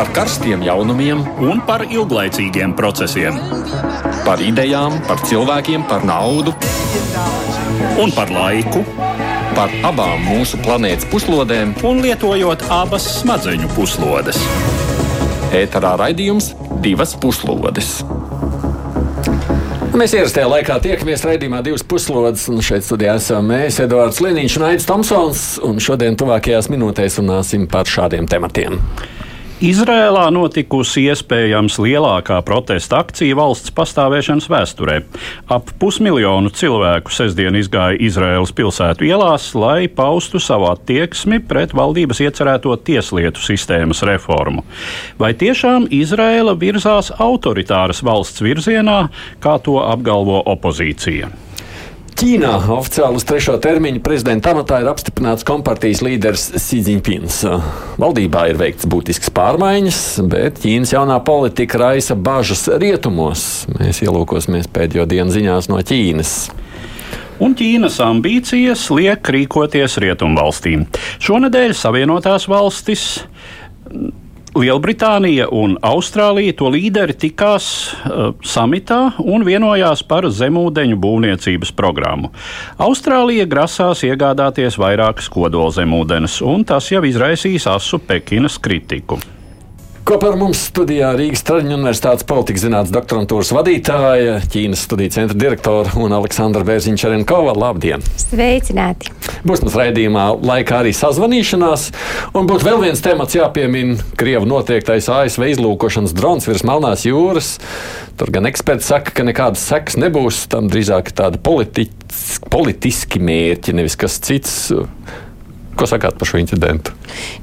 par karstiem jaunumiem un par ilglaicīgiem procesiem. Par idejām, par cilvēkiem, par naudu un par laiku. Par abām mūsu planētas puslodēm, un lietojot abas smadzeņu puslodes. Ēterā raidījums divas puslodes. Mēs ierastajā laikā tiekamies raidījumā divas puslodes, un šeit studijā esam mēs, Edvards Liniņš un Aits Tomsons, un šodien tuvākajās minūtēs runāsim par šādiem tematiem. Izrēlā notikusi iespējams lielākā protesta akcija valsts pastāvēšanas vēsturē. Ap pusmiljonu cilvēku sestdien izgāja Izraēlas pilsētu ielās, lai paustu savu attieksmi pret valdības iecerēto tieslietu sistēmas reformu. Vai tiešām Izrēla virzās autoritāras valsts virzienā, kā to apgalvo opozīcija? Ķīnā oficiāli uz trešo termiņu prezidenta amatā ir apstiprināts kompartijas līderis Sīdziņpins. Valdībā ir veikts būtisks pārmaiņas, bet Ķīnas jaunā politika raisa bažas rietumos. Mēs ielūkosimies pēdējo dienu ziņās no Ķīnas un Ķīnas ambīcijas liek rīkoties rietumvalstīm. Šonadēļ Savienotās valstis Lielbritānija un Austrālija to līderi tikās uh, samitā un vienojās par zemūdeņu būvniecības programmu. Austrālija grasās iegādāties vairākas kodolzemūdens, un tas jau izraisīs asu Pekinas kritiku. Kopā ar mums studijā Rīgas Traģiņu Universitātes politikas zinātnes doktorantūras vadītāja, Ķīnas studiju centra direktora un Aleksandra Bērziņš Arenkova. Labdien! Sveicināti! Būs mums raidījumā laikā arī sazvanīšanās, un būtu vēl viens temats jāpiemina - Krievu notiektais ASV izlūkošanas drons virs Melnās jūras. Tur gan eksperti saka, ka nekādas sekas nebūs, tam drīzāk tāda politiski, politiski mērķi, nevis kas cits. Ko sakāt par šo incidentu?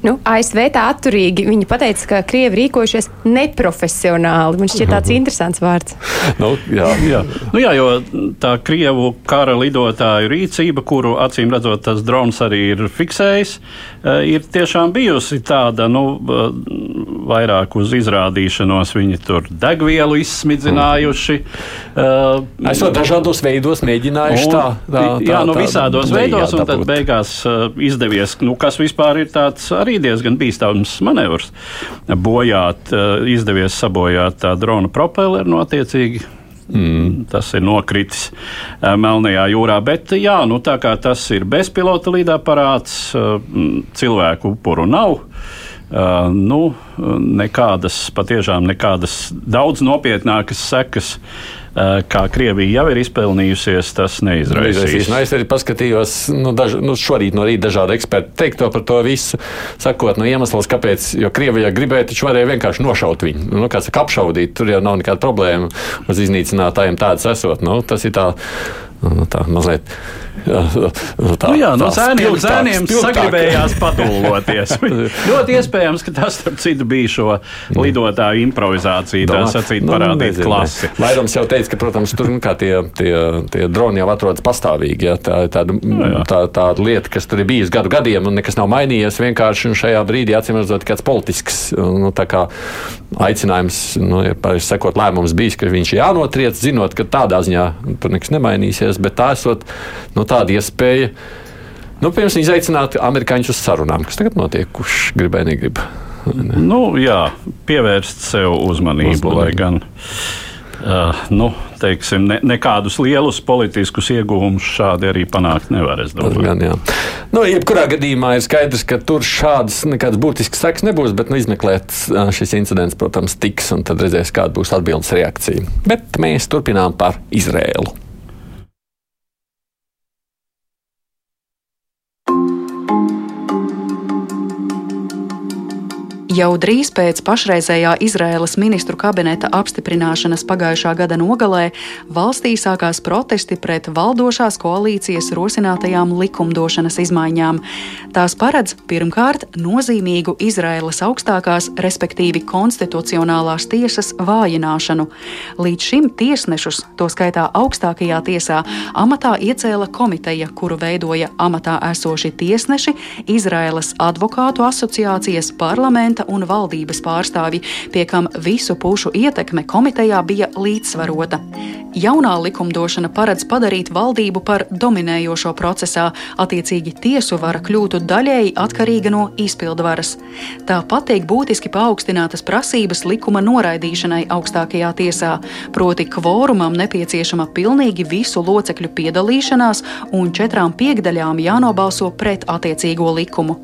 Nu, ASV tā atturīgi. Viņi teica, ka Krievi rīkojušies neprofesionāli. Man šķiet tāds interesants vārds. nu, jā. Jā. Nu, jā, jo tā Krievu kara lidotāju rīcība, kuru acīm redzot tas drons arī ir fiksējis, eh, ir tiešām bijusi tāda, nu, vairāk uz izrādīšanos. Viņi tur degvielu izsmidzinājuši. Uh, Esot dažādos veidos mēģinājuši un, tā, tā, tā. Jā, nu, visādos veidos, un tad beigās uh, izdevies izdevies, nu, kas vispār ir tāds arī diezgan bīstams manevrs. Bojāt, eh, izdevies sabojāt tā drona propelleru notiecīgi. Mm. Tas ir nokritis uh, Melnajā jūrā. Bet, jā, nu, tā kā tas ir bezpilota lidaparāts, uh, cilvēku upuru nav. Uh, nu, nekādas, patiešām nekādas daudz nopietnākas sekas Eh, kā Krievija jau ir izpelnījusies, tas neizraisīs. Nu, es arī paskatījos nu, daž, nu, šorīt no rīta dažādu ekspertu teikto par to visu, sakot, nu, iemesls, kāpēc, jo Krievija gribēja, taču varēja vienkārši nošaut viņu. Nu, kā saka, apšaudīt, tur jau nav nekāda problēma uz iznīcinātājiem tādas esot. Nu, tas ir tā, nu, tā mazliet. Nu tā, nu jā, no zēniem, zēniem sagribējās padūloties. ļoti iespējams, ka tas, starp citu, bija šo lidotāju improvizācija, tā sacīt, nu, parādīt nu, klasi. Vairums jau teica, ka, protams, tur nu, tie, tie, tie droni jau atrodas pastāvīgi. Ja, tā ir tāda, nu tā, tā lieta, kas tur ir bijusi gadu gadiem, un nekas nav mainījies. Vienkārši šajā brīdī, acīm redzot, kāds politisks nu, kā aicinājums, nu, ir sekot lēmums bijis, ka viņš jānotriec, zinot, ka tādā ziņā tur nekas nemainīsies, bet tā esot. Nu, tāda iespēja. Nu, pirms izaicināt amerikāņus uz sarunām, kas tagad notiek, kurš gribēja, negrib. Ne? Nu, jā, pievērst sev uzmanību, uzmanību. lai gan. Uh, nu, teiksim, ne, nekādus lielus politiskus iegūmus šādi arī panākt nevar. Gan, nu, jebkurā gadījumā ir skaidrs, ka tur šādas nekādas būtiskas sekas nebūs, bet nu, izmeklēts šis incidents, protams, tiks, un tad redzēs, kāda būs atbildes reakcija. Bet mēs turpinām par Izrēlu. Jau drīz pēc pašreizējā Izraēlas ministru kabineta apstiprināšanas pagājušā gada nogalē valstī sākās protesti pret valdošās koalīcijas rosinātajām likumdošanas izmaiņām. Tās paredz pirmkārt nozīmīgu Izraēlas augstākās, respektīvi konstitucionālās tiesas vājināšanu. Līdz šim tiesnešus, to skaitā augstākajā tiesā, amatā iecēla komiteja, kuru veidoja amatā esoši tiesneši, Izraēlas advokātu asociācijas parlamenta un valdības pārstāvji, pie kam visu pušu ietekme komitejā bija līdzsvarota. Jaunā likumdošana paredz padarīt valdību par dominējošo procesā, attiecīgi tiesu vara kļūtu daļēji atkarīga no izpildvaras. Tāpat tiek būtiski paaugstinātas prasības likuma noraidīšanai augstākajā tiesā, proti kvorumam nepieciešama pilnīgi visu locekļu piedalīšanās un četrām piekdaļām jānobalso pret attiecīgo likumu.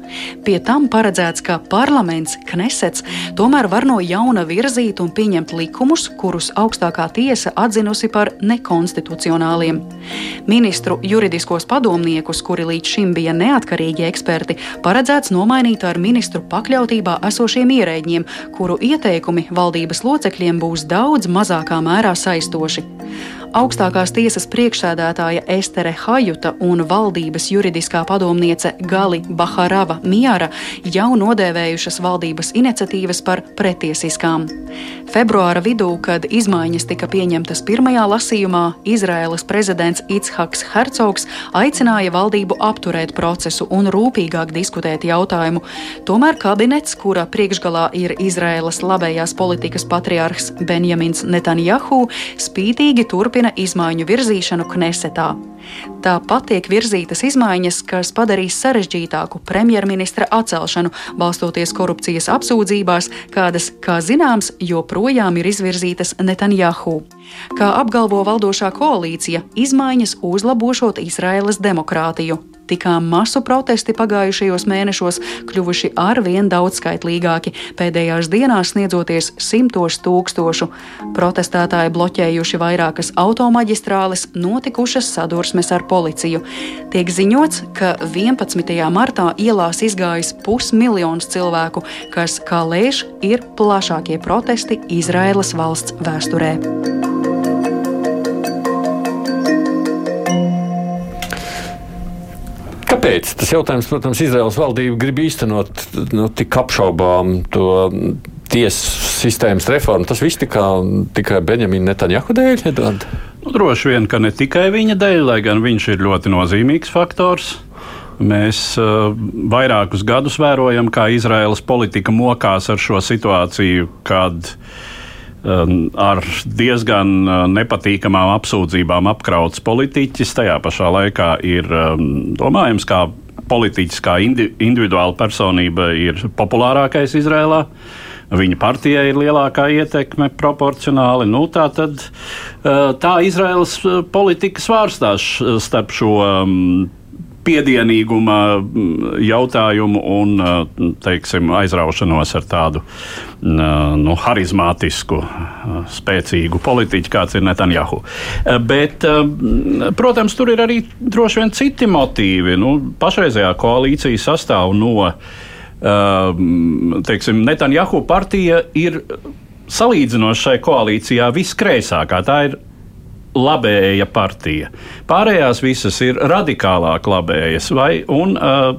Pie tam paredzēts, ka parlaments, Knesets, tomēr var no jauna virzīt un pieņemt likumus, kurus augstākā tiesa atzinusi par nekonstitucionāliem. Ministru juridiskos padomniekus, kuri līdz šim bija neatkarīgi eksperti, paredzēts nomainīt ar ministru pakļautībā esošiem ierēģiem, kuru ieteikumi valdības locekļiem būs daudz mazākā mērā saistoši augstākās tiesas priekšsēdētāja Estere Hajuta un valdības juridiskā padomniece Gali Baharava Miara jau nodēvējušas valdības iniciatīvas par pretiesiskām. Februāra vidū, kad izmaiņas tika pieņemtas pirmajā lasījumā, Izraēlas prezidents Itshaks Hercogs aicināja valdību apturēt procesu un rūpīgāk diskutēt jautājumu. Tomēr kabinets, kura priekšgalā ir Izraēlas labējās politikas patriarhs Benjamins Netanjahu, spītīgi turpina turpina izmaiņu virzīšanu Knesetā. Tāpat tiek virzītas izmaiņas, kas padarīs sarežģītāku premjerministra atcelšanu, balstoties korupcijas apsūdzībās, kādas, kā zināms, joprojām ir izvirzītas Netanjahu. Kā apgalvo valdošā koalīcija, izmaiņas uzlabošot Izraēlas demokrātiju tikām masu protesti pagājušajos mēnešos kļuvuši arvien daudzskaitlīgāki, pēdējās dienās sniedzoties simtos tūkstošu. Protestētāji bloķējuši vairākas automaģistrāles, notikušas sadursmes ar policiju. Tiek ziņots, ka 11. martā ielās izgājis pusmiljons cilvēku, kas, kā lēš, ir plašākie protesti Izraēlas valsts vēsturē. Kāpēc? Tas jautājums, protams, Izraels valdība grib īstenot nu, tik apšaubām to tiesu sistēmas reformu. Tas viss tikai, tikai Benjamina Netanjahu dēļ. Edvard? Nu, droši vien, ka ne tikai viņa dēļ, lai gan viņš ir ļoti nozīmīgs faktors. Mēs uh, vairākus gadus vērojam, kā Izraēlas politika mokās ar šo situāciju, kad uh, ar diezgan uh, nepatīkamām apsūdzībām apkrauts politiķis. Tajā pašā laikā ir domājams, kā politiķis, kā indi individuāla personība, ir populārākais Izrēlā. Viņa partijai ir lielākā ietekme proporcionāli. Nu, tā tad uh, tā Izraels uh, politika svārstās starp šo piedienīguma mm, jautājumu un mm, teiksim, aizraušanos ar tādu mm, nu, harizmātisku, spēcīgu politiķu, kāds ir Netanjahu. Bet, protams, tur ir arī droši vien citi motīvi. Nu, pašreizējā koalīcija sastāv no teiksim, Netanjahu partija ir salīdzinoši šai koalīcijā viskreisākā. Tā ir labēja partija. Pārējās visas ir radikālāk labējas vai un uh,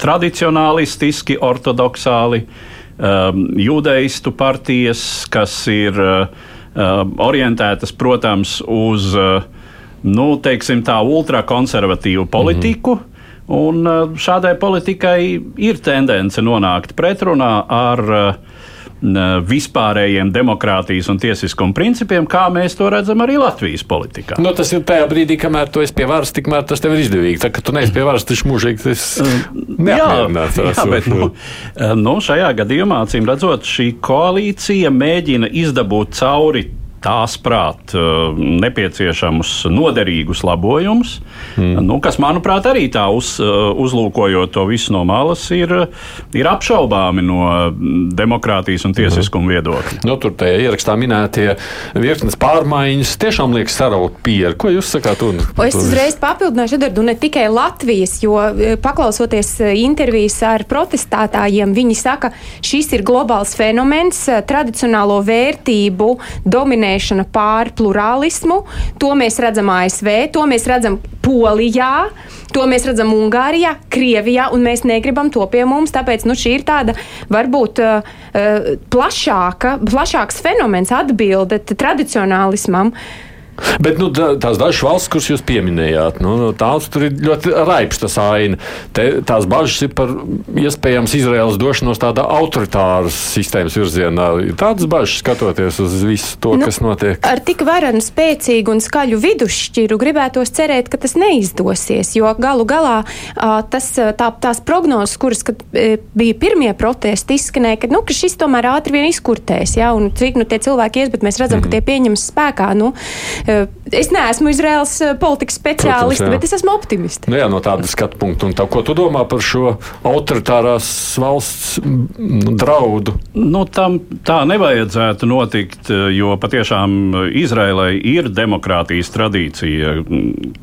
tradicionālistiski, ortodoksāli um, jūdeistu partijas, kas ir uh, orientētas, protams, uz uh, nu, teiksim, tā ultrakonservatīvu politiku. Mm -hmm. Un šādai politikai ir tendence nonākt pretrunā ar uh, vispārējiem demokrātijas un tiesiskuma principiem, kā mēs to redzam arī Latvijas politikā. Nu, tas ir tajā brīdī, kamēr tu esi pie varas, tikmēr tas tev ir izdevīgi. Tā, kad tu neesi pie varas, tas mūžīgi tas neapmierināts. Jā, jā, bet nu, nu, šajā gadījumā, acīm redzot, šī koalīcija mēģina izdabūt cauri tās prāt uh, nepieciešamus noderīgus labojumus, mm. nu, kas, manuprāt, arī tā uz, uh, uzlūkojot to visu no malas, ir, ir apšaubāmi no demokrātijas un tiesiskuma mm. viedokļa. Nu, tur tajā ierakstā minētie virknes pārmaiņas tiešām liekas saraut pieru. Ko jūs sakāt? Un, es uzreiz papildināšu, Edardu, ne tikai Latvijas, jo e, paklausoties e, intervijas ar protestētājiem, viņi saka, šis ir globāls fenomens, e, tradicionālo vērtību dominē dominēšana pār plurālismu. To mēs redzam ASV, to mēs redzam Polijā. To mēs redzam Ungārijā, Krievijā, un mēs negribam to pie mums. Tāpēc nu, šī ir tāda varbūt uh, uh plašāka, plašāks fenomens, atbilde tradicionālismam. Bet nu, tās dažas valsts, kuras jūs pieminējāt, nu, tās tur ir ļoti raibs aina. Te, tās bažas ir par iespējams Izraels došanos tādā autoritāras sistēmas virzienā. Ir tādas bažas skatoties uz visu to, nu, kas notiek. Ar tik varenu, spēcīgu un skaļu vidusšķiru gribētos cerēt, ka tas neizdosies, jo galu galā tas, tā, tās prognozes, kuras bija pirmie protesti, izskanēja, ka, nu, ka šis tomēr ātri vien izkurtēs, ja, un cik nu tie cilvēki ies, bet mēs redzam, mm -hmm. ka mhm. tie pieņems spēkā. Nu, es neesmu Izraels eh, politikas speciālists, bet es esmu optimists. Nu jā, no tāda skatu punkta. Un tā, ko tu domā par šo autoritārās valsts draudu? Nu, tam tā nevajadzētu notikt, eh, jo patiešām Izraēlai ir demokrātijas tradīcija,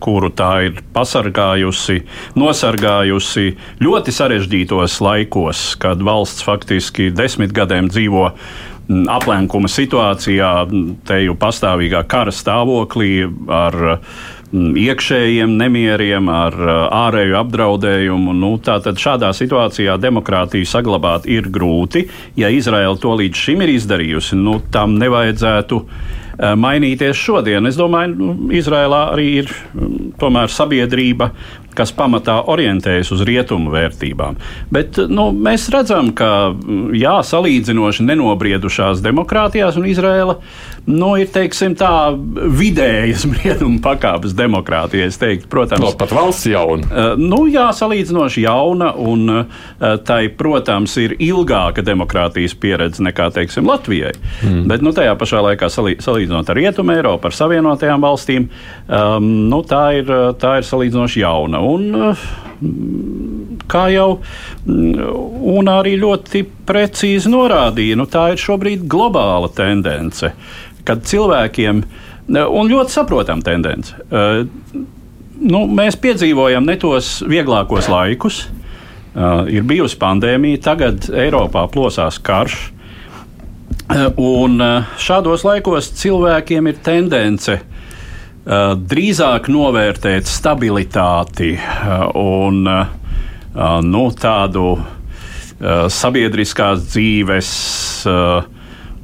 kuru tā ir pasargājusi, nosargājusi ļoti sarežģītos laikos, kad valsts faktiski desmit gadiem dzīvo aplenkuma situācijā, te jau pastāvīgā kara stāvoklī ar iekšējiem nemieriem, ar ārēju apdraudējumu. Nu, tātad šādā situācijā demokrātiju saglabāt ir grūti. Ja Izraela to līdz šim ir izdarījusi, nu, tam nevajadzētu mainīties šodien. Es domāju, nu, Izrēlā arī ir tomēr sabiedrība, kas pamatā orientējas uz rietumu vērtībām. Bet nu, mēs redzam, ka jā, salīdzinoši nenobriedušās demokrātijās un Izraela nu, ir teiksim, tā vidējas brieduma pakāpes demokrātija. Protams, no, pat valsts jauna. Uh, nu, jā, salīdzinoši jauna, un uh, tai, protams, ir ilgāka demokrātijas pieredze nekā teiksim, Latvijai. Mm. Bet nu, tajā pašā laikā salī, salīdzinot ar Rietumu Eiropu, ar Savienotajām valstīm, um, nu, tā, ir, tā ir salīdzinoši jauna. Un, uh, kā jau un arī ļoti precīzi norādīja, nu, tā ir šobrīd globāla tendence kad cilvēkiem, un ļoti saprotam tendence, eh, nu, mēs piedzīvojam ne tos vieglākos laikus. Uh, ir bijusi pandēmija, tagad Eiropā plosās karš. Un šādos laikos cilvēkiem ir tendence uh, drīzāk novērtēt stabilitāti un nu, tādu sabiedriskās dzīves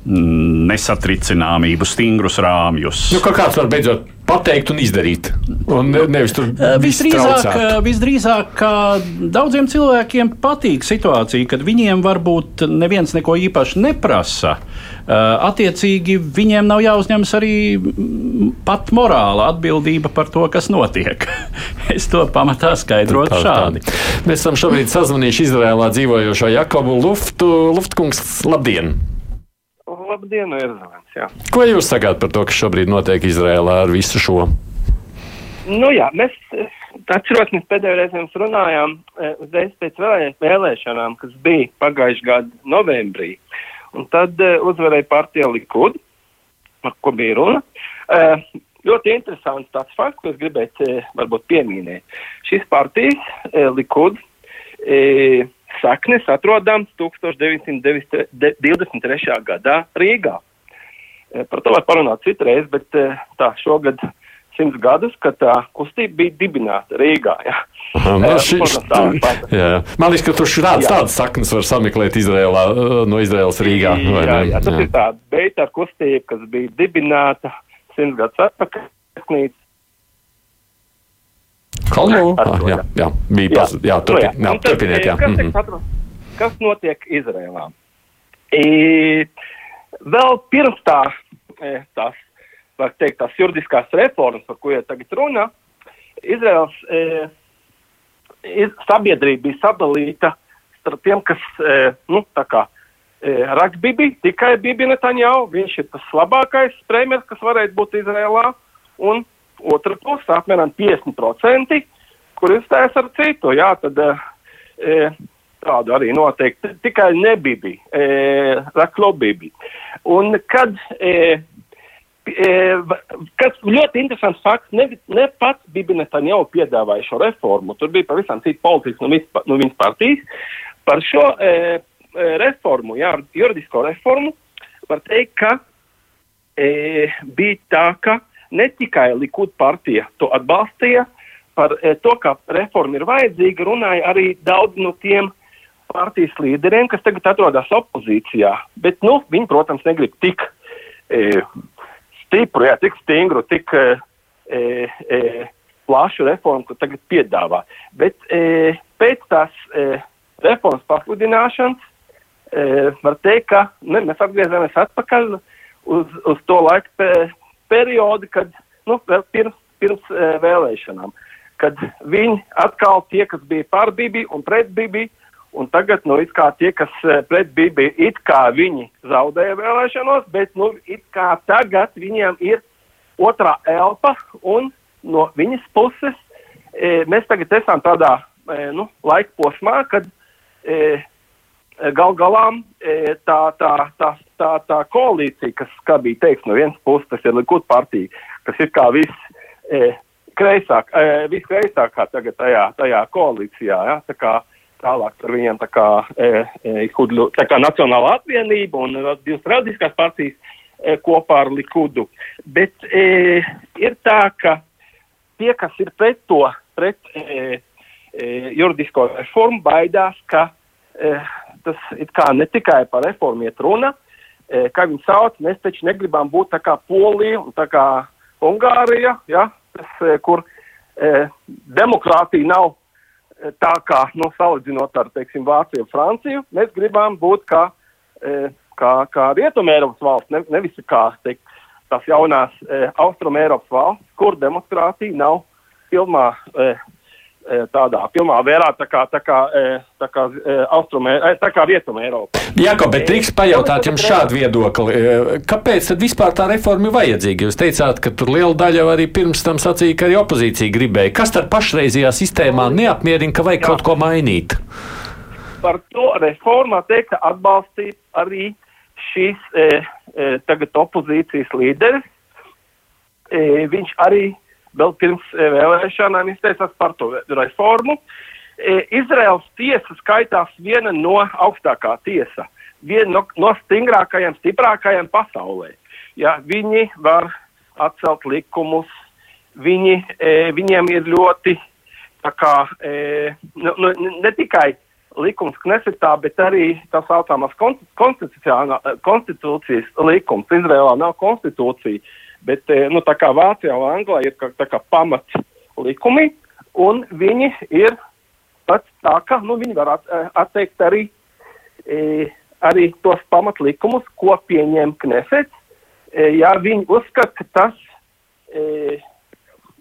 nesatricināmību, stingrus rāmjus. Nu, kāds var beidzot pateikt un izdarīt. Un nevis tur eh, visdrīzāk, eh, visdrīzāk, ka daudziem cilvēkiem patīk situācija, kad viņiem varbūt neviens neko īpaši neprasa. Eh, attiecīgi, viņiem nav jāuzņemas arī pat morāla atbildība par to, kas notiek. es to pamatā skaidrotu šādi. Mēs esam šobrīd sazvanījuši Izrēlā dzīvojošo Jakobu Luftu. Luftkungs, labdien! Labdien, Erzavans, jā. Ko jūs sakāt par to, kas šobrīd notiek Izrēlā ar visu šo? Nu jā, mēs atceros, mēs pēdējo reizi jums runājām eh, uzreiz pēc vēlēšanām, kas bija pagājušā gada novembrī. Un tad uh, uzvarēja partija Likud, par ko bija runa. Uh, ļoti interesants tāds fakts, ko es gribētu varbūt pieminēt. Šis partijas Likud saknes atrodams 1923. gadā Rīgā. E, par to var parunāt citreiz, bet e, tā šogad simts gadus, kad tā kustība bija dibināta Rīgā. Ja. Aha, e, šis, jā, man liekas, ka tur šādas tādas saknes var sameklēt Izrēlā, no Izraēlas Rīgā. Jā, jā, jā, tas jā. ir tā beita kustība, kas bija dibināta simts gadus atpakaļ. Kalnu? Ah, jā, jā, bija jā. Pas, jā, turpin, nu, jā. jā, turpiniet. Jā. Kas, mm -hmm. kas notiek Izrēlā? E, vēl pirms tā, e, tās, var teikt, tās juridiskās reformas, par ko jau tagad runa, Izraels e, iz, sabiedrība bija sadalīta starp tiem, kas, e, nu, tā kā, e, raksta Bibi, tikai Bibi Netanjahu, viņš ir tas labākais premjeras, kas varētu būt Izrēlā, un otra puse, apmēram 50%, kur izstājas ar citu. Jā, tad, e, tādu arī noteikti. Tikai nebija, e, raklobība. Un kad, e, e, kas ļoti interesants fakts, ne, ne pats Bibi Netanjahu piedāvāja šo reformu, tur bija pavisam cita politika no, vis, no viņas partijas. Par šo e, e, reformu, jā, juridisko reformu, var teikt, ka e, bija tā, ka ne tikai Likud partija to atbalstīja, par e, to, ka reforma ir vajadzīga, runāja arī daudz no tiem partijas līderiem, kas tagad atrodas opozīcijā. Bet, nu, viņi, protams, negrib tik e, stipru, jā, tik stingru, tik e, e, plašu reformu, ko tagad piedāvā. Bet e, pēc tās e, reformas pasludināšanas e, var teikt, ka ne, mēs atgriezāmies atpakaļ uz, uz to laiku pe, periodu, kad nu, vēl pirms, pirms e, vēlēšanām, kad viņi atkal tie, kas bija par Bibi un pret Bibi, Un tagad, nu, tie, kas eh, pret Bībeli, it kā viņi zaudēja vēlēšanos, bet, nu, it kā tagad viņiem ir otrā elpa, un no viņas puses e, mēs tagad esam tādā, e, nu, laika posmā, kad e, gal galā e, tā, tā, tā, tā, tā koalīcija, kas, kā bija teiks, no vienas puses, tas ir Likud partija, kas ir kā viss e, kreisāk, e, viskreisākā tagad tajā, tajā koalīcijā, ja, tā kā tālāk par viņiem tā kā, e, e, Hudlu, tā kā Nacionāla apvienība un divas radiskās partijas e, kopā ar Likudu. Bet e, ir tā, ka tie, kas ir pret to, pret e, e, juridisko reformu, baidās, ka e, tas kā ne tikai par reformu iet runa, e, kā viņi sauc, mēs taču negribam būt tā kā Polija un tā kā Ungārija, ja, tas, e, kur e, demokrātija nav tā kā, nu, salīdzinot ar, teiksim, Vāciju un Franciju, mēs gribam būt kā, e, kā, kā Rietumēropas valsts, ne, nevis kā, teikt, tās jaunās e, Austrumēropas valsts, kur demokrātija nav pilnā e, E, tādā pilnā vērā, tā kā, tā kā, e, tā kā, e, austrumē, tā kā rietumē Eiropa. Jāko, bet drīkst pajautāt jums šādu viedokli. Kāpēc tad vispār tā reforma ir vajadzīga? Jūs teicāt, ka tur liela daļa arī pirms tam sacīja, ka arī opozīcija gribēja. Kas tad pašreizajā sistēmā neapmierina, ka vajag Jā. kaut ko mainīt? Par to reformā teikt, atbalstīt arī šīs e, e, tagad opozīcijas līderis. E, viņš arī vēl pirms eh, vēlēšanām izteicās par to reformu. Eh, Izraels tiesa skaitās viena no augstākā tiesa, viena no, no stingrākajām, stiprākajām pasaulē. Ja, viņi var atcelt likumus, viņi, e, viņiem ir ļoti kā, nu, nu, ne tikai likums Knesetā, bet arī tā saucamās konstitūcijas likums. Izrēlā nav konstitūcija. Bet eh, nu, tā kā Vācijā un Anglijā ir tā kā pamat likumi, un viņi ir pats tā, ka nu, viņi var at, eh, atteikt arī, e, arī tos pamatlikumus, ko pieņem Knesets, e, ja viņi uzskata, ka tas e,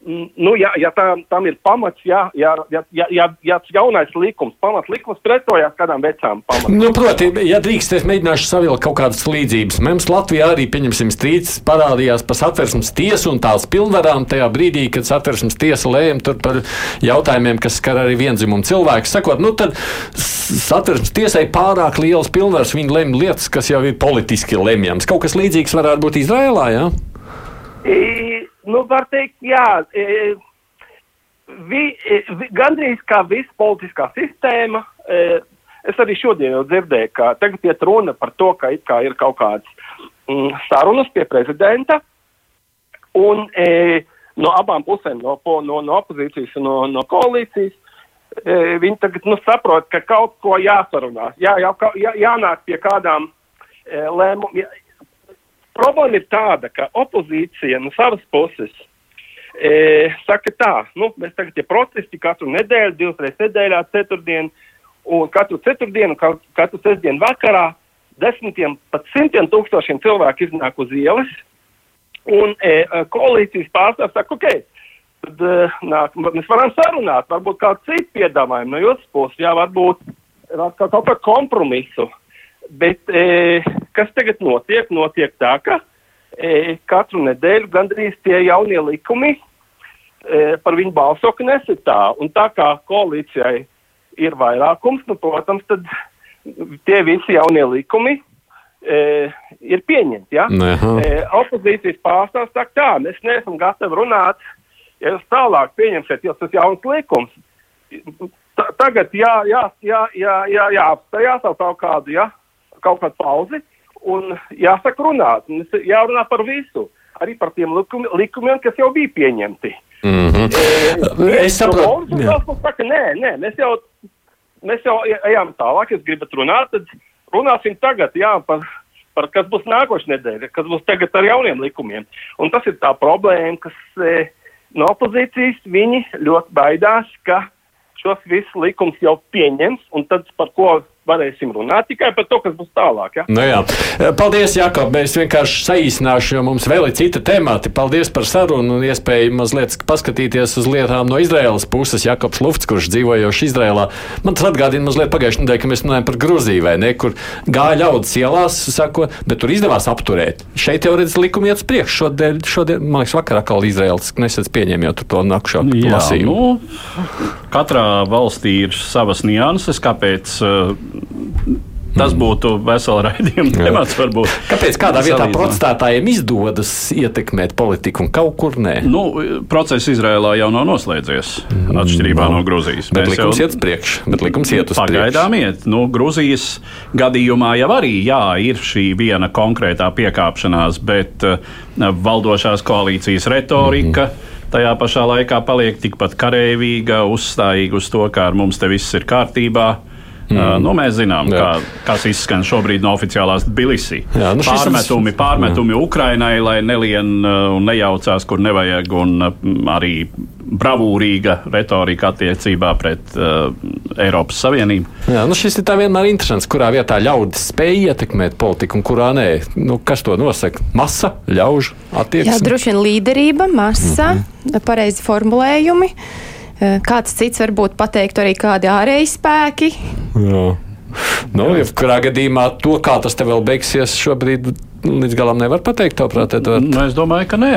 nu, ja, ja tā, tam ir pamats, ja, ja, ja, ja, ja jaunais likums, pamatlikums pretojās kādām vecām pamatām. Nu, proti, ja drīkst, es mēģināšu savilkt kaut kādas līdzības. Mums Latvijā arī, pieņemsim, strīds parādījās par satversmes tiesu un tās pilnvarām tajā brīdī, kad satversmes tiesa lēma par jautājumiem, kas skar arī vienzimumu cilvēku. Sakot, nu tad satversmes tiesai pārāk liels pilnvars, viņi lemj lietas, kas jau ir politiski lemjams. Kaut kas līdzīgs varētu būt Izrēlā, jā? Ja? E nu, var teikt, jā, e, vi, e, vi, gandrīz kā visa politiskā sistēma. E, es arī šodien jau dzirdēju, ka tagad iet runa par to, ka kā ir kaut kādas mm, sarunas pie prezidenta. Un e, no abām pusēm, no, no, no opozīcijas un no, no koalīcijas, e, viņi tagad nu, saprot, ka kaut ko jāsarunās, jā, jā, jā, jānāk pie kādām e, lēmumiem Problēma ir tāda, ka opozīcija no savas puses e, saka tā, nu, mēs tagad ir protesti katru nedēļu, divas reizes nedēļā, ceturtdien, un katru ceturtdienu, katru sestdienu vakarā desmitiem, pat simtiem tūkstošiem cilvēku iznāk uz ielas, un e, koalīcijas pārstāvs saka, ok, tad e, nāk, mēs varam sarunāt, varbūt kādu citu piedāvājumu no jūsu puses, jā, varbūt kaut kādu kompromisu. Bet e, kas tagad notiek? Notiek tā, ka e, katru nedēļu gandrīz tie jaunie likumi e, par viņu balso Knessetā. Un tā kā koalīcijai ir vairākums, nu, protams, tad tie visi jaunie likumi e, ir pieņemti. Ja? E, opozīcijas pārstāvs saka, tā, mēs neesam gatavi runāt, ja jūs tālāk pieņemsiet, jo tas jauns likums. Tagad jā, jā, jā, jā, jā, jā, apstājās kaut kādu, jā. Ja? kaut kādu pauzi un jāsaka runāt. Un jārunā par visu, arī par tiem likum, likumiem, kas jau bija pieņemti. Mm -hmm. e, es saprotu, ka saka, nē, nē, mēs jau, mēs jau ejam tālāk, ja gribat runāt, tad runāsim tagad jā, par par kas būs nākošais nedēļa, kas būs tagad ar jauniem likumiem. Un tas ir tā problēma, kas e, no opozīcijas viņi ļoti baidās, ka šos visus likumus jau pieņems, un tad par ko varēsim runāt tikai par to, kas būs tālāk. Ja? Nu jā. Paldies, Jakob. Mēs vienkārši saīsināšu, jo mums vēl ir cita temati. Paldies par sarunu un iespēju mazliet paskatīties uz lietām no Izraēlas puses. Jakobs Lufts, kurš dzīvojošs Izraēlā. Man tas atgādina mazliet pagājušajā nedēļā, kad mēs runājam par Gruziju, vai ne, kur gāja ļaudis ielās, sako, bet tur izdevās apturēt. Šeit jau redz likumi iet uz priekšu. Šodien, šodien, man liekas, vakarā kā Izraēlas nesats pieņēma jau to nakšo lasījumu. Nu, katrā valstī ir savas nianses, kāpēc uh, Tas būtu vesela raidījuma temats. Varbūt. Kāpēc kādā vietā protestētājiem izdodas ietekmēt politiku un kaut kur nē? Nu, process Izrēlā jau nav noslēdzies, atšķirībā no, no Grūzijas. Bet Mēs likums jau... iet uz priekšu. Bet likums iet uz priekšu. Pagaidām iet. Nu, Grūzijas gadījumā jau arī jā, ir šī viena konkrētā piekāpšanās, bet uh, valdošās koalīcijas retorika. Mm -hmm tajā pašā laikā paliek tikpat karavīga, uzstājīga uz to, ka ar mums te viss ir kārtībā. Mm. Uh, nu, mēs zinām, Jā. kā, kas izskan šobrīd no oficiālās Tbilisī. Jā, nu pārmetumi, pārmetumi Ukrainai, lai nelien un nejaucās, kur nevajag, un arī bravūrīga retorika attiecībā pret uh, Eiropas Savienību. Jā, nu šis ir tā vienmēr interesants, kurā vietā ļaudis spēj ietekmēt politiku un kurā nē. Nu, kas to nosaka? Masa, ļaužu attieksme? Jā, droši vien līderība, masa, mm -hmm. pareizi formulējumi. Eh, kāds cits varbūt pateiktu arī kādi ārēji spēki. Jā. Nu, ja kurā gadījumā to, kā tas te vēl beigsies, šobrīd līdz galam nevar pateikt, tāprāt, Edvard? Nu, es domāju, ka nē.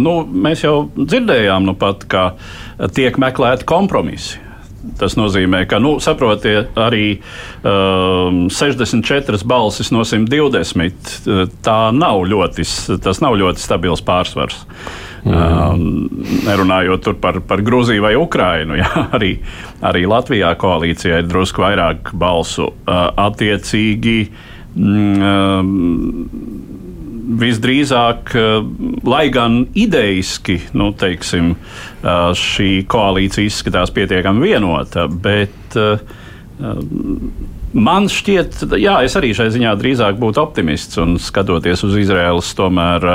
Nu, mēs jau dzirdējām, nu pat, ka tiek meklēti kompromisi. Tas nozīmē, ka, nu, saprotiet, arī um, 64 balsis no 120. Eh, tā nav ļoti, tas nav ļoti stabils pārsvars. Mm. Nerunājot par, par Grūziju vai Ukrainu, jā, arī, arī Latvijā koalīcijā ir drusku vairāk balsu. Attiecīgi, mm, visdrīzāk, lai gan idejiski nu, teiksim, šī koalīcija izskatās pietiekami vienota, bet man šķiet, jā, es arī šai ziņā drīzāk būtu optimists un skatoties uz Izraēlas tomēr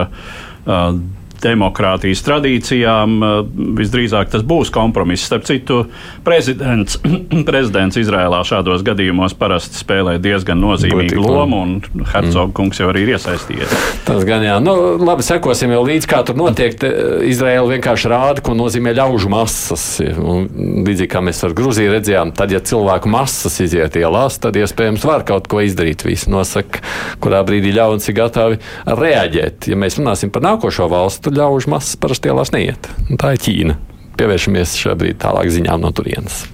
demokrātijas tradīcijām, eh, visdrīzāk tas būs kompromiss. Starp citu, prezidents, prezidents Izrēlā šādos gadījumos parasti spēlē diezgan nozīmīgu lomu, un Hercogs kungs jau arī ir iesaistījies. Tas gan jā, nu, labi, sekosim jau līdz kā tur notiek. Izraēla vienkārši rāda, ko nozīmē ļaužu masas. Un, līdzīgi kā mēs ar Gruziju redzējām, tad, ja cilvēku masas iziet ielās, tad iespējams var kaut ko izdarīt. Visi nosaka, kurā brīdī ļaudis ir gatavi reaģēt. Ja mēs runāsim par nākošo valstu, tur ļaužu masas parasti ielās neiet. Un tā ir Ķīna. Pievēršamies šobrīd tālāk ziņām no turienes.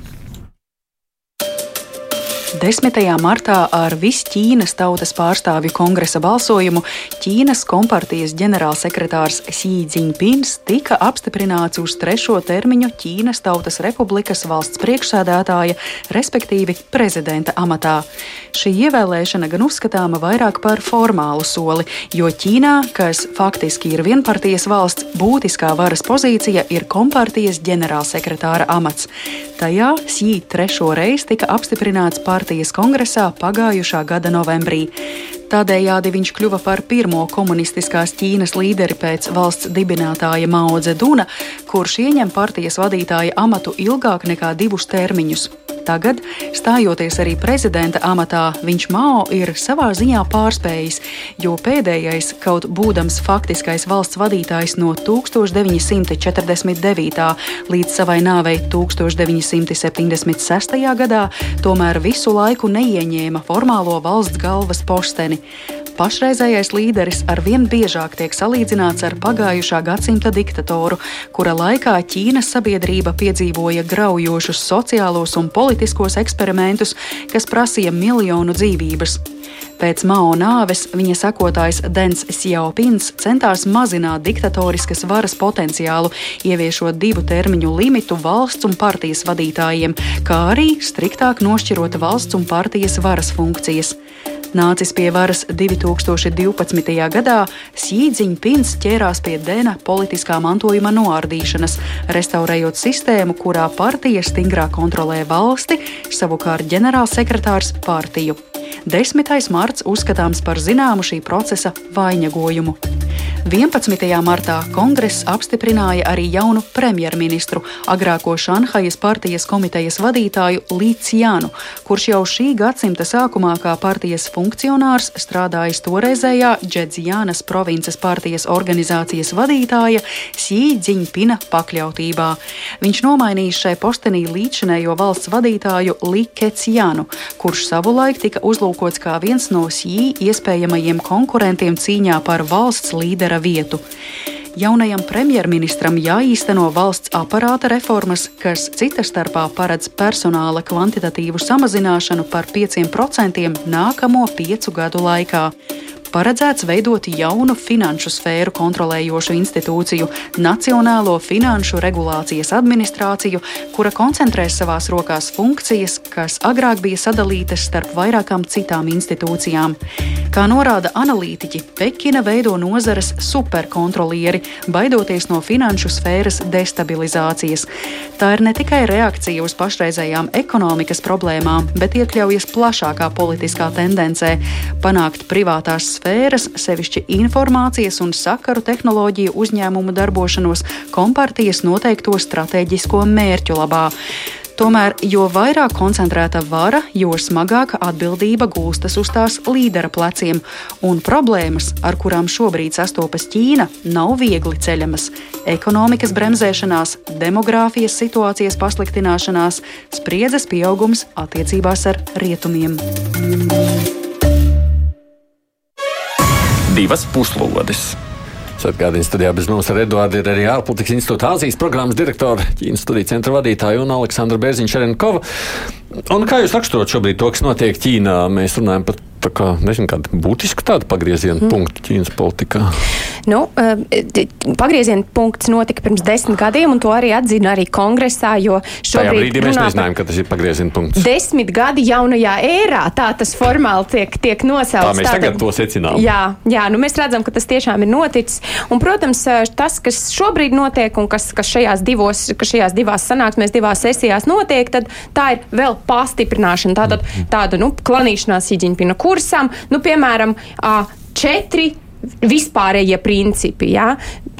10. martā ar visu Ķīnas tautas pārstāvju kongresa balsojumu Ķīnas kompartijas ģenerālsekretārs Xi Jinpings tika apstiprināts uz trešo termiņu Ķīnas Tautas Republikas valsts priekšsēdētāja, respektīvi prezidenta amatā. Šī ievēlēšana gan uzskatāma vairāk par formālu soli, jo Ķīnā, kas faktiski ir vienpartijas valsts, būtiskā varas pozīcija ir kompartijas ģenerālsekretāra amats. Tajā Xi trešo reizi tika apstiprināts par partijas kongresā pagājušā gada novembrī. Tādējādi viņš kļuva par pirmo komunistiskās Ķīnas līderi pēc valsts dibinātāja Mao Zeduna, kurš ieņem partijas vadītāja amatu ilgāk nekā divus termiņus. Tagad, stājoties arī prezidenta amatā, viņš Mao ir savā ziņā pārspējis, jo pēdējais, kaut būdams faktiskais valsts vadītājs no 1949. līdz savai nāvei 1976. gadā, tomēr visu laiku neieņēma formālo valsts galvas posteni. Pašreizējais līderis arvien biežāk tiek salīdzināts ar pagājušā gadsimta diktatoru, kura laikā Ķīnas sabiedrība piedzīvoja graujošus sociālos un politiskos eksperimentus, kas prasīja miljonu dzīvības. Pēc Mao nāves viņa sekotājs Dens Xiaopins centās mazināt diktatoriskas varas potenciālu, ieviešot divu termiņu limitu valsts un partijas vadītājiem, kā arī striktāk nošķirot valsts un partijas varas funkcijas. Nācis pie varas 2012. gadā, Sīdziņpins ķērās pie Dena politiskā mantojuma noārdīšanas, restaurējot sistēmu, kurā partija stingrāk kontrolē valsti, savukārt ģenerālsekretārs partiju. 10. marts uzskatāms par zināmu šī procesa vainagojumu. 11. martā kongress apstiprināja arī jaunu premjerministru, agrāko Šanhajas partijas komitejas vadītāju Līciānu, kurš jau šī gadsimta sākumā kā partijas funkcionārs strādājis toreizējā Džedziānas provinces partijas organizācijas vadītāja Sī Dziņpina pakļautībā. Viņš nomainījis šai postenī līdzinējo valsts vadītāju Li Keciānu, kurš savulaik tika uzlūkots kā viens no Sī iespējamajiem konkurentiem cīņā par valsts līdera vietu. Jaunajam premjerministram jāīsteno valsts aparāta reformas, kas cita starpā paredz personāla kvantitatīvu samazināšanu par 5% nākamo piecu gadu laikā paredzēts veidot jaunu finanšu sfēru kontrolējošu institūciju, Nacionālo finanšu regulācijas administrāciju, kura koncentrēs savās rokās funkcijas, kas agrāk bija sadalītas starp vairākām citām institūcijām. Kā norāda analītiķi, Pekina veido nozares superkontrolieri, baidoties no finanšu sfēras destabilizācijas. Tā ir ne tikai reakcija uz pašreizējām ekonomikas problēmām, bet iekļaujas plašākā politiskā tendencē panākt privātās sfēras, sevišķi informācijas un sakaru tehnoloģiju uzņēmumu darbošanos kompartijas noteikto stratēģisko mērķu labā. Tomēr, jo vairāk koncentrēta vara, jo smagāka atbildība gulstas uz tās līdera pleciem, un problēmas, ar kurām šobrīd sastopas Ķīna, nav viegli ceļamas. Ekonomikas bremzēšanās, demogrāfijas situācijas pasliktināšanās, spriedzes pieaugums attiecībās ar rietumiem. divas puslodes. Atgādījums studijā bez mums ar Eduardu ir arī ārpolitikas institūta Āzijas programmas direktora, Ķīnas studiju centra vadītāja un Aleksandra Bērziņš Šerenkova. Un kā jūs raksturot šobrīd to, kas notiek Ķīnā? Mēs runājam par tā kā, nezinu, kādu būtisku tādu pagrieziena mm. punktu Ķīnas politikā. Nu, eh, pagrieziena punkts notika pirms desmit gadiem, un to arī atzina arī kongresā, jo šobrīd. Tajā brīdī mēs nezinājām, ka tas ir pagrieziena punkts. Desmit gadi jaunajā ērā, tā tas formāli tiek, tiek nosaukts. Tā mēs Tātad, tagad to secinām. Jā, jā, nu mēs redzam, ka tas tiešām ir noticis. Un, protams, eh, tas, kas šobrīd notiek un kas, kas šajās, divos, kas šajās divās sanāksmēs, divās sesijās notiek, tad tā ir vēl pastiprināšana, tāda, mhm. tāda nu, klanīšanās Hiģiņpina kursam, nu, piemēram, četri vispārējie principi. Ja?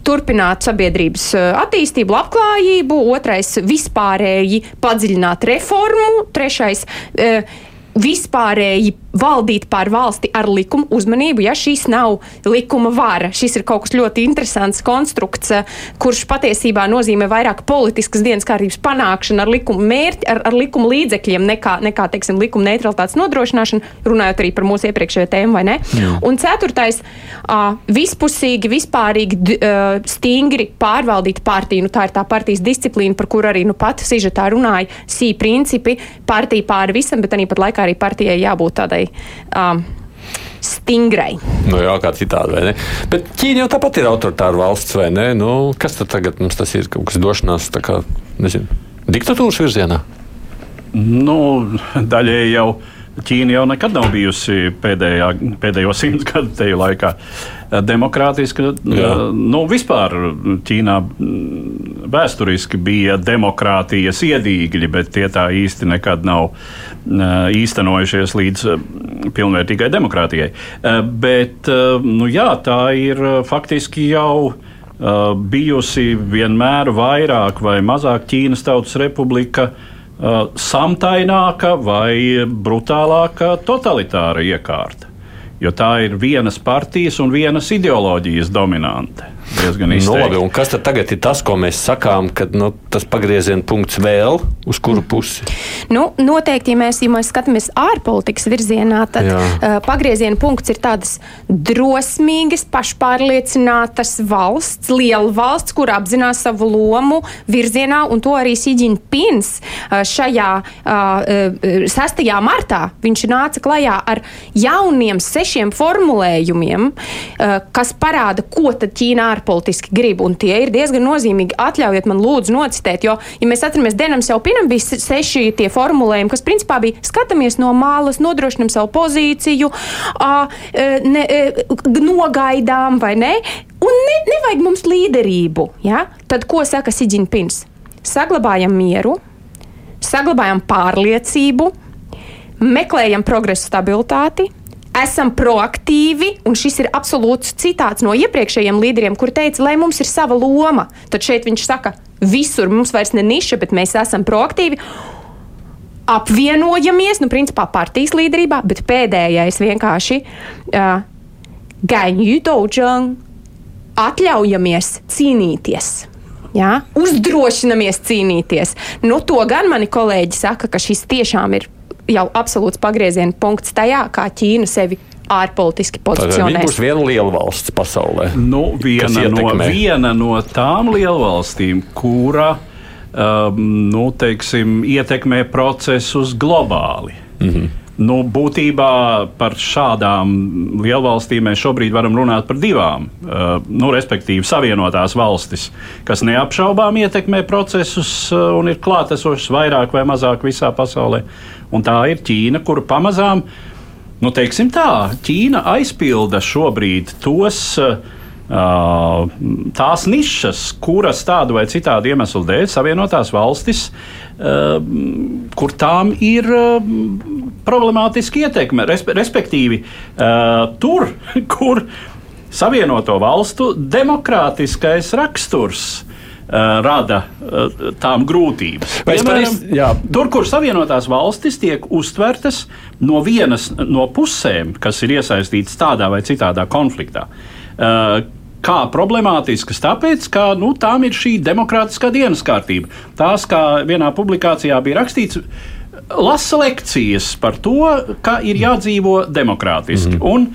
Turpināt sabiedrības attīstību, labklājību, otrais - vispārēji padziļināt reformu, trešais - vispārēji valdīt pār valsti ar likumu uzmanību, ja šīs nav likuma vara. Šis ir kaut kas ļoti interesants konstrukts, eh, kurš patiesībā nozīmē vairāk politiskas dienas kārtības panākšanu ar likuma mērķi, ar, ar likuma līdzekļiem, nekā, nekā teiksim, likuma neutralitātes nodrošināšanu, runājot arī par mūsu iepriekšējo tēmu, vai ne? Jā. Un ceturtais uh, - vispusīgi, vispārīgi, uh, stingri pārvaldīt partiju. Nu, tā ir tā partijas disciplīna, par kuru arī nu, pat Sižetā runāja, sī principi, partija pāri visam, bet arī pat laikā arī partijai jābūt tādai tādai. Um, stingrai. Nu, jā, kā citādi, vai ne? Bet Ķīna jau tāpat ir autoritāra valsts, vai ne? Nu, kas tad tagad mums tas ir? Kaut kas došanās, tā kā, nezinu, diktatūras virzienā? Nu, daļēji jau. Ķīna jau nekad nav bijusi pēdējā, pēdējo simtu gadu laikā demokrātiska. Jā. Nu, vispār Ķīnā vēsturiski bija demokrātijas iedīgļi, bet tie tā īsti nekad nav īstenojušies līdz pilnvērtīgai demokrātijai. Bet nu, jā, tā ir faktiski jau bijusi vienmēr vairāk vai mazāk Ķīnas Tautas Republika samtaināka vai brutālāka totalitāra iekārta. Jo tā ir vienas partijas un vienas ideoloģijas dominante diezgan izteikti. Nu, labi, un kas tad tagad ir tas, ko mēs sakām, kad nu, tas pagrieziena punkts vēl uz kuru pusi? Nu, noteikti, ja mēs, ja mēs skatāmies ārpolitikas virzienā, tad Jā. uh, pagrieziena punkts ir tādas drosmīgas, pašpārliecinātas valsts, liela valsts, kur apzinās savu lomu virzienā, un to arī Siģina Pins uh, šajā uh, 6. martā viņš nāca klajā ar jauniem sešiem formulējumiem, uh, kas parāda, ko tad Ķīnā ārpolitiski grib, un tie ir diezgan nozīmīgi. Atļaujiet man lūdzu nocitēt, jo, ja mēs atceramies, Denam jau pinam bija seši tie formulējumi, kas principā bija skatāmies no malas, nodrošinam savu pozīciju, a, ne, nogaidām vai ne, un ne, nevajag mums līderību. Ja? Tad ko saka Siģiņpins? Saglabājam mieru, saglabājam pārliecību, meklējam progresu stabilitāti, esam proaktīvi, un šis ir absolūts citāts no iepriekšējiem līderiem, kur teica, lai mums ir sava loma. Tad šeit viņš saka, visur mums vairs ne niša, bet mēs esam proaktīvi. Apvienojamies, nu, principā partijas līderībā, bet pēdējais vienkārši uh, gaņu daudzang, atļaujamies cīnīties. Jā, uzdrošinamies cīnīties. Nu, to gan mani kolēģi saka, ka šis tiešām ir jau absolūts pagrieziena punkts tajā, kā Ķīna sevi ārpolitiski pozicionē. Tā būs viena liela valsts pasaulē. Nu, viena, no, viena no tām lielvalstīm, kura um, nu, teiksim, ietekmē procesus globāli. Mm -hmm. Nu, būtībā par šādām lielvalstīm mēs šobrīd varam runāt par divām. Uh, nu, respektīvi, Savienotās valstis, kas neapšaubām ietekmē procesus uh, un ir klātesošas vairāk vai mazāk visā pasaulē. Un tā ir Ķīna, kura pamazām, nu, teiksim tā, Ķīna aizpilda šobrīd tos. Uh, tās nišas, kuras tādu vai citādu iemeslu dēļ Savienotās valstis, uh, kur tām ir uh, problemātiska ietekme, respektīvi tur, kur Savienoto valstu demokrātiskais raksturs rada tām grūtības. Piemēram, tur, kur Savienotās valstis tiek uztvertas no vienas no pusēm, kas ir iesaistītas tādā vai citādā konfliktā, kā problemātiskas, tāpēc, ka nu, tām ir šī demokrātiskā dienas kārtība. Tās, kā vienā publikācijā bija rakstīts, lasa lekcijas par to, ka ir jādzīvo demokrātiski. Mm -hmm. Un,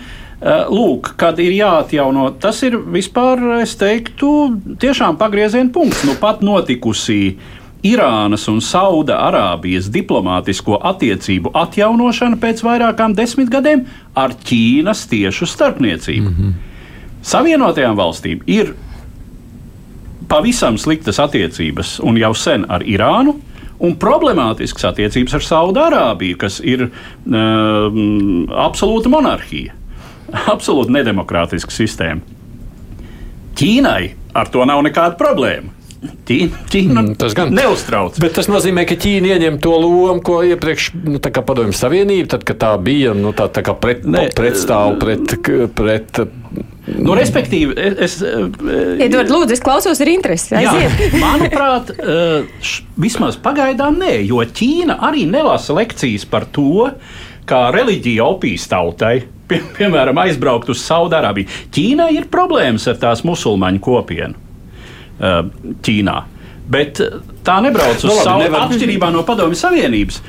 Lūk, kad ir jāatjauno, tas ir vispār, es teiktu, tiešām pagrieziena punkts. Nu, pat notikusī Irānas un Sauda Arābijas diplomātisko attiecību atjaunošana pēc vairākām desmit gadiem ar Ķīnas tiešu starpniecību. Mm -hmm. Savienotajām valstīm ir pavisam sliktas attiecības un jau sen ar Irānu. Un problemātisks attiecības ar Saudārābiju, kas ir uh, absolūta monarhija, absolūti nedemokrātiska sistēma. Ķīnai ar to nav nekāda problēma. Ķīna, Ķīna mm, tas gan neuztrauc. Bet tas nozīmē, ka Ķīna ieņem to lomu, ko iepriekš nu, Padomju Savienība, tad, kad tā bija nu, tā, tā pret, pretstāv pret, pret Nu, respektīvi, es. Iedod, lūdzu, es klausos ar interesi. Jā, manuprāt, š, vismaz pagaidām nē, jo Ķīna arī nelasa lekcijas par to, kā reliģija opīs tautai. Pie, piemēram, aizbraukt uz Saudārābiju. Ķīnai ir problēmas ar tās musulmaņu kopienu Ķīnā. Bet tā nebrauc uz no, nu, savu nevar... atšķirībā no Padomju Savienības.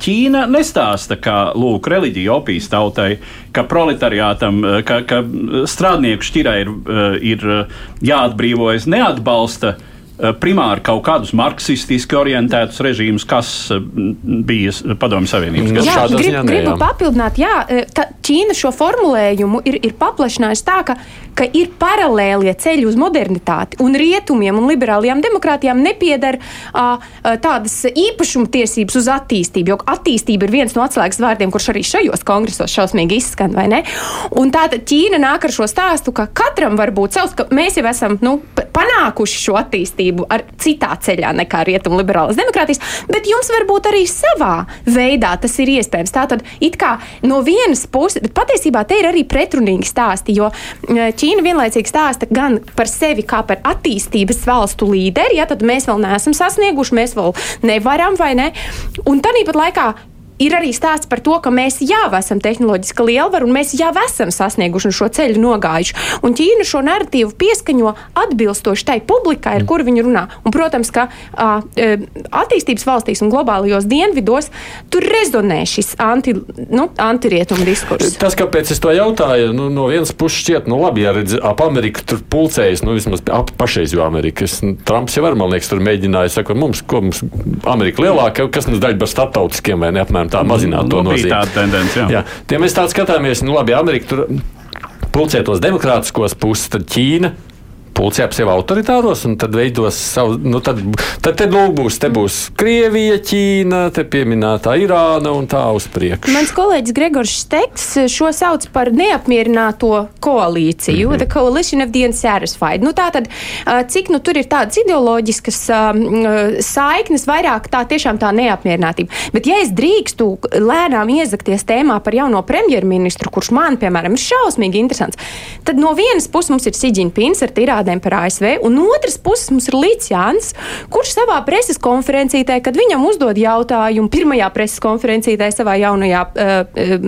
Ķīna nestāsta, ka lūk, reliģija opijas tautai, ka proletariātam, ka, ka strādnieku šķirai ir, ir jāatbrīvojas, neatbalsta uh, Eh, primāri kaut kādus marksistiski orientētus režīmus, kas eh, bija Padomju Savienības gadsimta. Jā, grib, ziņā, gribu jā. papildināt, jā, eh, tā, Ķīna šo formulējumu ir, ir paplašinājusi tā, ka, ka ir paralēlie ceļi uz modernitāti, un rietumiem un liberālajām demokrātijām nepieder uh, tādas īpašuma tiesības uz attīstību, jo attīstība ir viens no atslēgas vārdiem, kurš arī šajos kongresos šausmīgi izskan, vai ne? Un tātad Ķīna nāk ar šo stāstu, ka katram var būt savs, ka mēs jau esam nu, panākuši šo attīstību attīstību ar citā ceļā nekā rietumu liberālas demokrātijas, bet jums varbūt arī savā veidā tas ir iespējams. Tātad it kā no vienas puses, bet patiesībā te ir arī pretrunīgi stāsti, jo Ķīna vienlaicīgi stāsta gan par sevi kā par attīstības valstu līderi, ja tad mēs vēl neesam sasnieguši, mēs vēl nevaram vai ne. Un tāpat laikā ir arī stāsts par to, ka mēs jau esam tehnoloģiski lielvaru un mēs jau esam sasnieguši šo ceļu nogājuši. Un Ķīna šo narratīvu pieskaņo atbilstoši tai publikai, ar kuru viņi runā. Un, protams, ka a, attīstības valstīs un globālajos dienvidos tur rezonē šis anti, nu, antirietumu diskurss. Tas, kāpēc es to jautāju, nu, no vienas puses šķiet, nu labi, ja redz, ap Ameriku tur pulcējas, nu vismaz ap pašreiz jau Amerikas. Trumps jau var, man liekas, tur mēģināja, saka, mums, ko mums Amerika lielāka, kas mums daļa par starptautiskiem vai ne apmēram tā mazināt to nozīmi. Tāda tendence, jā. jā. Tie mēs tā skatāmies, nu labi, Amerika tur pulcētos demokrātiskos puses, tad Ķīna pulcē ap sevi autoritāros un tad veidos savu, nu tad, tad te lūk būs, te būs Krievija, Ķīna, te pieminētā Irāna un tā uz priekšu. Mans kolēģis Gregors Šteks šo sauc par neapmierināto koalīciju, mm -hmm. the coalition of the unsatisfied. Nu, tā tad, cik nu tur ir tādas ideoloģiskas saiknes, vairāk tā tiešām tā neapmierinātība. Bet ja es drīkstu lēnām iezakties tēmā par jauno premjerministru, kurš man, piemēram, ir šausmīgi interesants, tad no vienas puses mums ir Siģiņpins ar tirādēm par ASV, un no otras puses mums ir Līķjāns, kurš savā preses konferencītē, kad viņam uzdod jautājumu, pirmajā preses konferencītē savā jaunajā uh,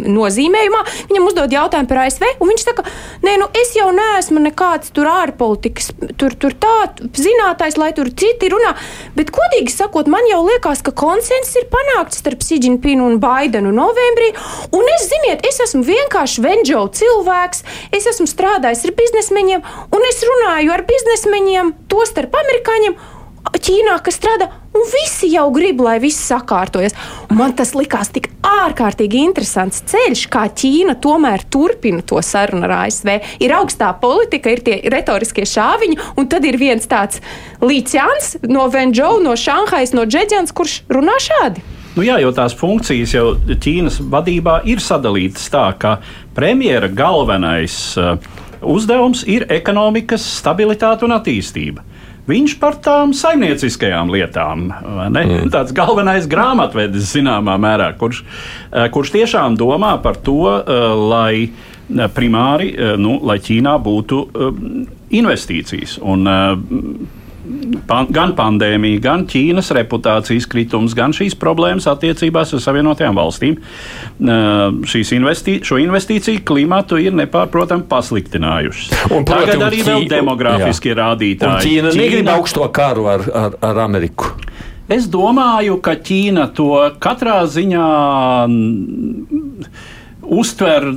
nozīmējumā, viņam uzdod jautājumu par ASV, un viņš saka, nē, nu es jau neesmu nekāds tur ārpolitikas, tur, tur tā zinātājs, lai tur citi runā, bet godīgi sakot, man jau liekas, ka konsensus ir panākts starp Siģiņpinu un Baidenu novembrī, un es, ziniet, es esmu vienkārši venģo cilvēks, es esmu strādājis ar biznesmeņiem, un es runāju ar biznesmeņiem, tostarp amerikāņiem. Ķīnā, kas strādā, un visi jau grib, lai viss sakārtojas. Un man tas likās tik ārkārtīgi interesants ceļš, kā Ķīna tomēr turpina to sarunu ar ASV. Ir augstā politika, ir tie retoriskie šāviņi, un tad ir viens tāds līdzjāns no Venžou, no Šanhais, no Džedžans, kurš runā šādi. Nu jā, jo tās funkcijas jau Ķīnas vadībā ir sadalītas tā, ka premjera galvenais uh, uzdevums ir ekonomikas stabilitāte un attīstība. Viņš par tām saimnieciskajām lietām, mm. tāds galvenais grāmatvedis zināmā mērā, kurš, eh, kurš tiešām domā par to, eh, lai eh, primāri, nu, lai Ķīnā būtu investīcijas. Un, pan, gan pandēmija, gan Ķīnas reputācijas kritums, gan šīs problēmas attiecībās ar Savienotajām valstīm. Šīs investī, šo investīciju klimatu ir nepārprotami pasliktinājušas. Un, proti, Tagad arī vēl demogrāfiskie rādītāji. Un Ķīna, Ķīna negrib augsto karu ar, ar, ar Ameriku. Es domāju, ka Ķīna to katrā ziņā uztver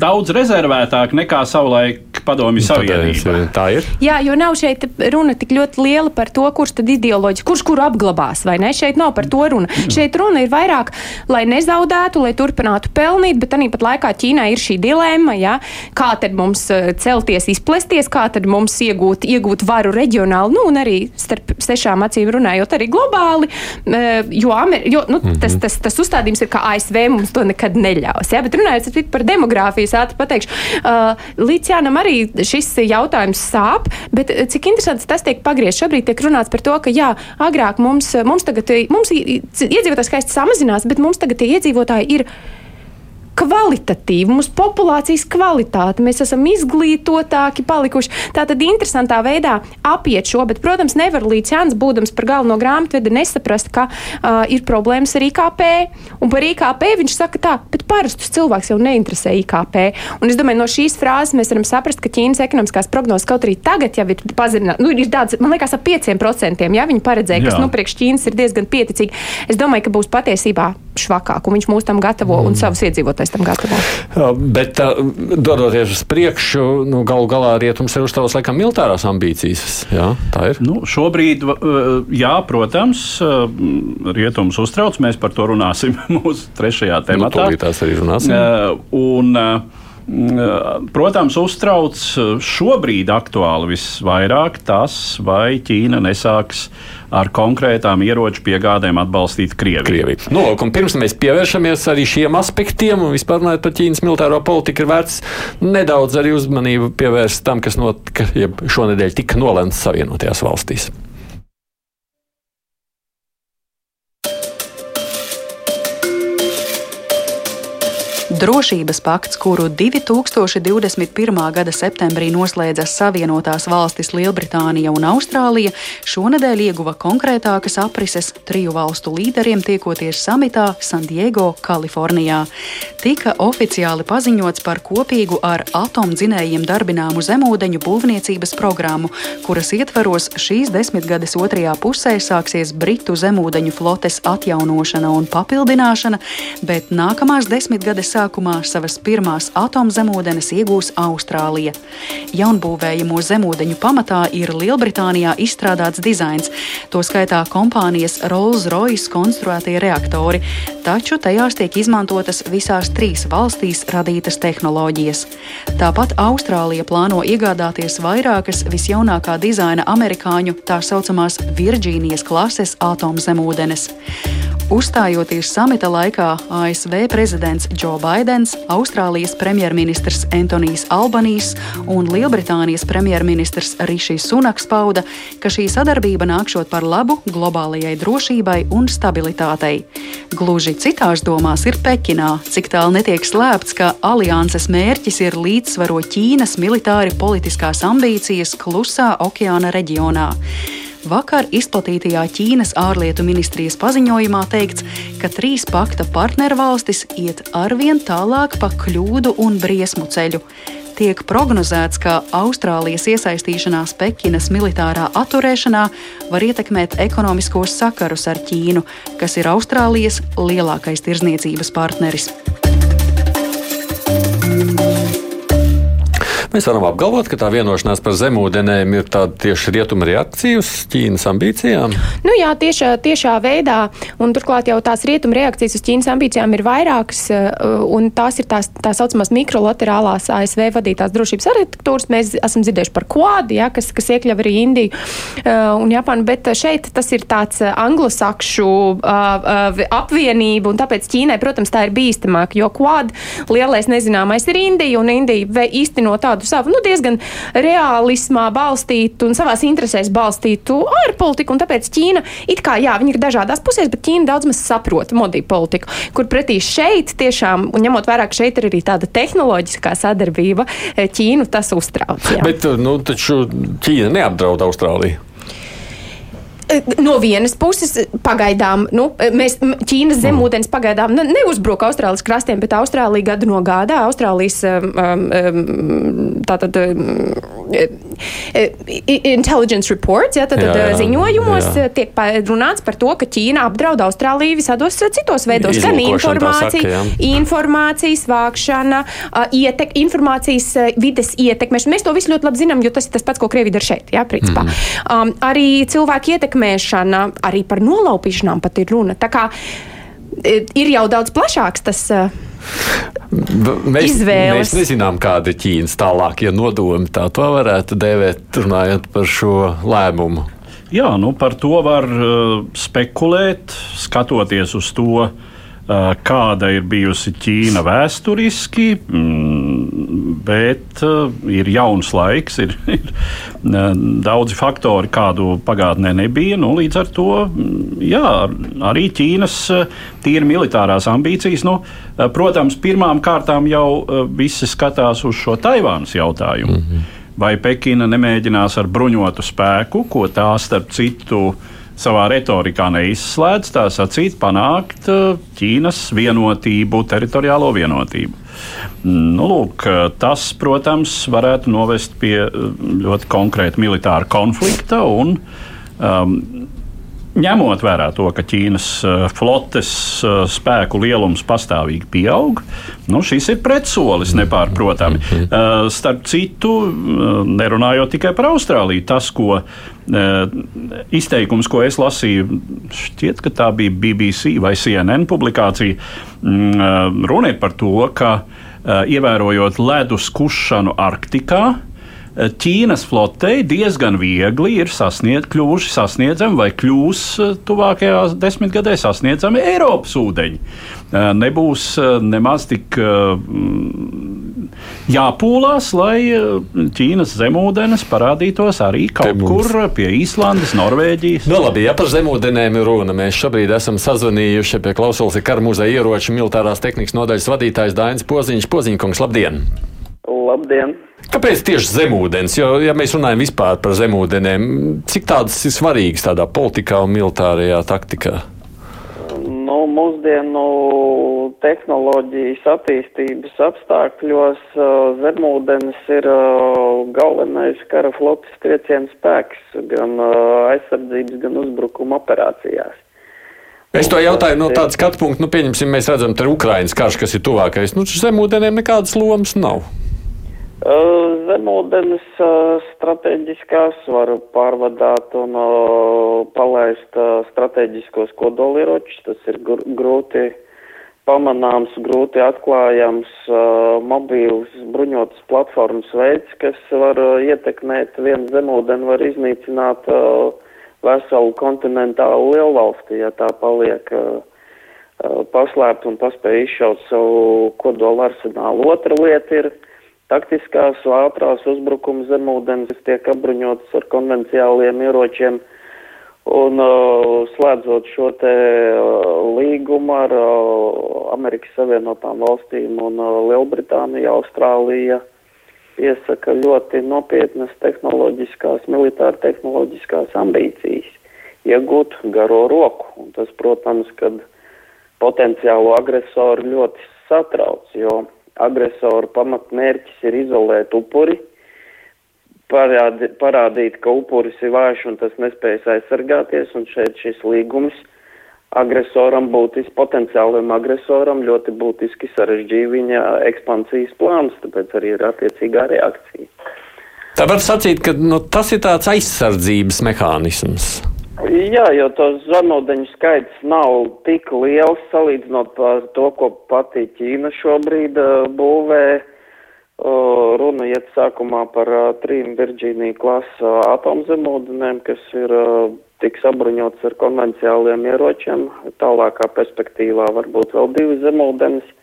daudz rezervētāk nekā savulaik padomju nu, savienība. Tā ir. Jā, jo nav šeit runa tik ļoti liela par to, kurš tad ideoloģiski, kurš kuru apglabās, vai ne? Šeit nav par to runa. Mm. Šeit runa ir vairāk, lai nezaudētu, lai turpinātu pelnīt, bet arī pat laikā Ķīnā ir šī dilemma, ja? kā tad mums eh, celties, izplesties, kā tad mums iegūt, iegūt varu reģionāli, nu un arī starp sešām acīm runājot arī globāli, eh, jo, Amer, jo nu, mm -hmm. tas, tas, tas uzstādījums ir, ka ASV mums to nekad neļaus. Ja? Bet runājot par demogrāfiju, ātri pateikšu, uh, līdz Jānam arī šis jautājums sāp, bet uh, cik interesants tas tiek pagriezts. Šobrīd tiek runāts par to, ka jā, agrāk mums, mums tagad, mums iedzīvotāju skaits samazinās, bet mums tagad tie iedzīvotāji ir kvalitatīvi, mūsu populācijas kvalitāte, mēs esam izglītotāki palikuši. Tā tad interesantā veidā apiet šo, bet, protams, nevar līdz Jānis būdams par galveno grāmatvedi nesaprast, ka uh, ir problēmas ar IKP. Un par IKP viņš saka tā, bet parastus cilvēks jau neinteresē IKP. Un es domāju, no šīs frāzes mēs varam saprast, ka Ķīnas ekonomiskās prognozes kaut arī tagad jau ir pazeminātas. Nu, ir tāds, man liekas, ap 5%, ja viņi paredzēja, kas nu priekš Ķīnas ir diezgan pieticīgi. Es domāju, ka būs patiesībā švakāk, un viņš mūs tam gatavo mm. un savus iedzīvotājus tam gatavojam. Bet dodoties uz priekšu, nu, galu galā rietums ir uzstāvus laikam militārās ambīcijas. Jā, tā ir. Nu, šobrīd, jā, protams, rietums uztrauc. Mēs par to runāsim mūsu trešajā nu, tematā. Nu, tās arī runāsim. Un, Protams, uztrauc šobrīd aktuāli visvairāk tas, vai Ķīna nesāks ar konkrētām ieroču piegādēm atbalstīt Krieviju. Krieviju. Nu, lūk, pirms mēs pievēršamies arī šiem aspektiem un vispār runājot par Ķīnas militāro politiku, ir vērts nedaudz arī uzmanību pievērst tam, kas notika šonadēļ tika nolemts Savienotajās valstīs. Drošības pakts, kuru 2021. gada septembrī noslēdza Savienotās valstis Lielbritānija un Austrālija, šonadēļ ieguva konkrētākas aprises triju valstu līderiem tiekoties samitā San Diego, Kalifornijā. Tika oficiāli paziņots par kopīgu ar atomdzinējiem darbināmu zemūdeņu būvniecības programmu, kuras ietvaros šīs desmitgades otrajā pusē sāksies Britu zemūdeņu flotes atjaunošana un papildināšana, bet nākamās desmitgades sāksies sākumā savas pirmās atomzemūdenes iegūs Austrālija. Jaunbūvējamo zemūdeņu pamatā ir Lielbritānijā izstrādāts dizains, to skaitā kompānijas Rolls-Royce konstruētie reaktori, taču tajās tiek izmantotas visās trīs valstīs radītas tehnoloģijas. Tāpat Austrālija plāno iegādāties vairākas visjaunākā dizaina amerikāņu tā saucamās Virģīnijas klases atomzemūdenes. Uzstājoties samita laikā, ASV prezidents Joe Bidenis, Austrālijas premjerministrs Antonijs Albanīs un Lielbritānijas premjerministrs Rišijs Sunaks pauda, ka šī sadarbība nākšot par labu globālajai drošībai un stabilitātei. Gluži citās domās ir Pekinā, cik tālu netiek slēpts, ka alianses mērķis ir līdzsvarot Ķīnas militāri politiskās ambīcijas klusā okeāna reģionā. Vakar izplatītajā Ķīnas ārlietu ministrijas paziņojumā teikts, ka trīs pakta partnervalstis iet arvien tālāk pa kļūdu un briesmu ceļu. Tiek prognozēts, ka Austrālijas iesaistīšanās Pekinas militārā atturēšanā var ietekmēt ekonomiskos sakarus ar Ķīnu, kas ir Austrālijas lielākais tirzniecības partneris. Mēs varam apgalvot, ka tā vienošanās par zemūdenēm ir tāda tieši rietuma reakcija uz Ķīnas ambīcijām. Nu, jā, tiešā, tiešā veidā, un turklāt jau tās rietuma reakcijas uz Ķīnas ambīcijām ir vairākas, uh, un tās ir tās tā saucamās mikrolaterālās ASV vadītās drošības arhitektūras. Mēs esam dzirdējuši par kvādu, ja, kas, kas iekļauj arī Indiju uh, un Japānu, bet šeit tas ir tāds uh, anglosakšu apvienība, un tāpēc Ķīnai, protams, tā ir bīstamāk, jo kvāda lielais nezināmais ir Indija, un Indija īsteno tādu tādu savu nu, diezgan realismā balstītu un savās interesēs balstītu ārpolitiku. Tāpēc Ķīna it kā, jā, viņi ir dažādās pusēs, bet Ķīna daudz maz saprot modību politiku, kur pretī šeit tiešām, un ņemot vērā, ka šeit ir arī tāda tehnoloģiskā sadarbība, Ķīnu tas uztrauc. Jā. Bet, nu, taču Ķīna neapdraud Austrāliju. No vienas puses, pagaidām, nu, mēs Ķīnas zemūdens pagaidām ne, neuzbruka Austrālijas krastiem, bet Austrālija gadu no gada Austrālijas um, um, tātad um, intelligence reports, ja, tad, jā, jā, ziņojumos jā. tiek runāts par to, ka Ķīna apdraud Austrāliju visādos citos veidos, gan informācija, saka, informācijas vākšana, ietek, informācijas vides ietekmēšana. Mēs to visu ļoti labi zinām, jo tas ir tas pats, ko Krievija dara šeit, jā, principā. Mm. Um, arī cilvēku ietekmē ietekmēšana, arī par nolaupīšanām pat ir runa. Tā kā e, ir jau daudz plašāks tas. E, mēs, izvēles. mēs nezinām, kāda ir Ķīnas tālākie nodomi. Tā to varētu dēvēt, runājot par šo lēmumu. Jā, nu par to var uh, spekulēt, skatoties uz to, uh, kāda ir bijusi Ķīna vēsturiski, mm, bet eh, ir jauns laiks, ir, ir eh, daudzi faktori, kādu pagātnē nebija. Nu, līdz ar to mm, jā, arī Ķīnas tīri militārās ambīcijas. Nu, protams, pirmām kārtām jau visi skatās uz šo Taivānas jautājumu. Mm -hmm. Vai Pekina nemēģinās ar bruņotu spēku, ko tā starp citu uh, savā retorikā neizslēdz tā sacīt, panākt uh, Ķīnas vienotību, teritoriālo vienotību. Nu, lūk, tas, protams, varētu novest pie uh, ļoti konkrēta militāra konflikta un um, ņemot vērā to, ka Ķīnas uh, flotes uh, spēku lielums pastāvīgi pieaug, nu, šis ir pretsolis nepārprotami. Uh, starp citu, nerunājot tikai par Austrāliju, tas, ko izteikums, ko es lasīju, šķiet, ka tā bija BBC vai CNN publikācija, mm, runa ir par to, ka ievērojot ledus kušanu Arktikā, Ķīnas flotei diezgan viegli ir sasniegt, kļuvuši sasniedzami vai kļūs eh, tuvākajās desmitgadē sasniedzami Eiropas ūdeņi. Eh, nebūs eh, nemaz tik jāpūlās, lai Ķīnas zemūdens parādītos arī kaut kur pie Īslandes, Norvēģijas. Nu, labi, ja par zemūdenēm ir runa, mēs šobrīd esam sazvanījuši pie klausulas kara muzeja ieroču militārās tehnikas nodaļas vadītājs Dainis Poziņš. Poziņkungs, labdien! Labdien! Kāpēc tieši zemūdens? Jo, ja mēs runājam vispār par zemūdenēm, cik tādas ir svarīgas tādā politikā un militārajā taktikā? Nu, mūsdienu tehnoloģijas attīstības apstākļos uh, zemūdens ir uh, galvenais kara flotes trieciena spēks gan uh, aizsardzības, gan uzbrukuma operācijās. Es to jautāju no tāda skatu punkta, nu, pieņemsim, mēs redzam, ka Ukraiņas karš, kas ir tuvākais, nu, zemūdenēm nekādas lomas nav. Zemūdens strateģiskās var pārvadāt un palaist strateģiskos kodolieročus. Tas ir grūti pamanāms, grūti atklājams, mobīls bruņotas platformas veids, kas var ietekmēt vienu zemūdeni, var iznīcināt veselu kontinentālu lielvalsti, ja tā paliek paslēpt un paspēj izšaut savu kodola arsenālu. Otra lieta ir taktiskās ātrās uzbrukuma zemūdens, tiek apbruņotas ar konvenciāliem ieročiem. Un uh, slēdzot šo te uh, līgumu ar uh, Amerikas Savienotām valstīm un uh, Lielbritāniju, Austrālija iesaka ļoti nopietnas tehnoloģiskās, militāra tehnoloģiskās ambīcijas iegūt garo roku. Un tas, protams, kad potenciālo agresoru ļoti satrauc, jo agresoru pamatmērķis ir izolēt upuri, parādi, parādīt, ka upuris ir vājš un tas nespējas aizsargāties, un šeit šis līgums agresoram būtiski, potenciālam agresoram ļoti būtiski sarežģīja viņa ekspansijas plānus, tāpēc arī ir attiecīgā reakcija. Tā var sacīt, ka nu, tas ir tāds aizsardzības mehānisms. Jā, jo tos zemūdeņu skaits nav tik liels salīdzinot ar to, ko pati Ķīna šobrīd uh, būvē. Uh, runa iet sākumā par uh, trim Virģīnija klasa atomzemūdenēm, kas ir uh, tiks sabruņots ar konvenciāliem ieročiem. Tālākā perspektīvā varbūt vēl divi zemūdenes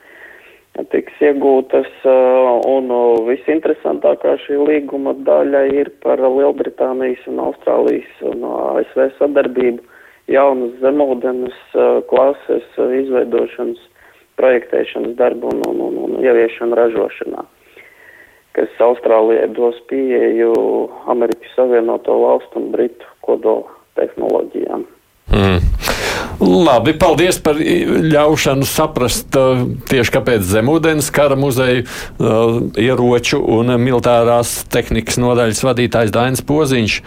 tiks iegūtas, un visinteresantākā šī līguma daļa ir par Lielbritānijas un Austrālijas un ASV sadarbību jaunas zemūdens klases izveidošanas, projektēšanas darbu un, un, un, un ieviešanu ražošanā, kas Austrālijai dos pieeju Amerikas Savienoto valstu un Britu kodola tehnoloģijām. Mm. Labi, paldies par ļaušanu saprast tieši kāpēc Zemūdens kara muzeja ieroču un militārās tehnikas nodaļas vadītājs Dainis Poziņš.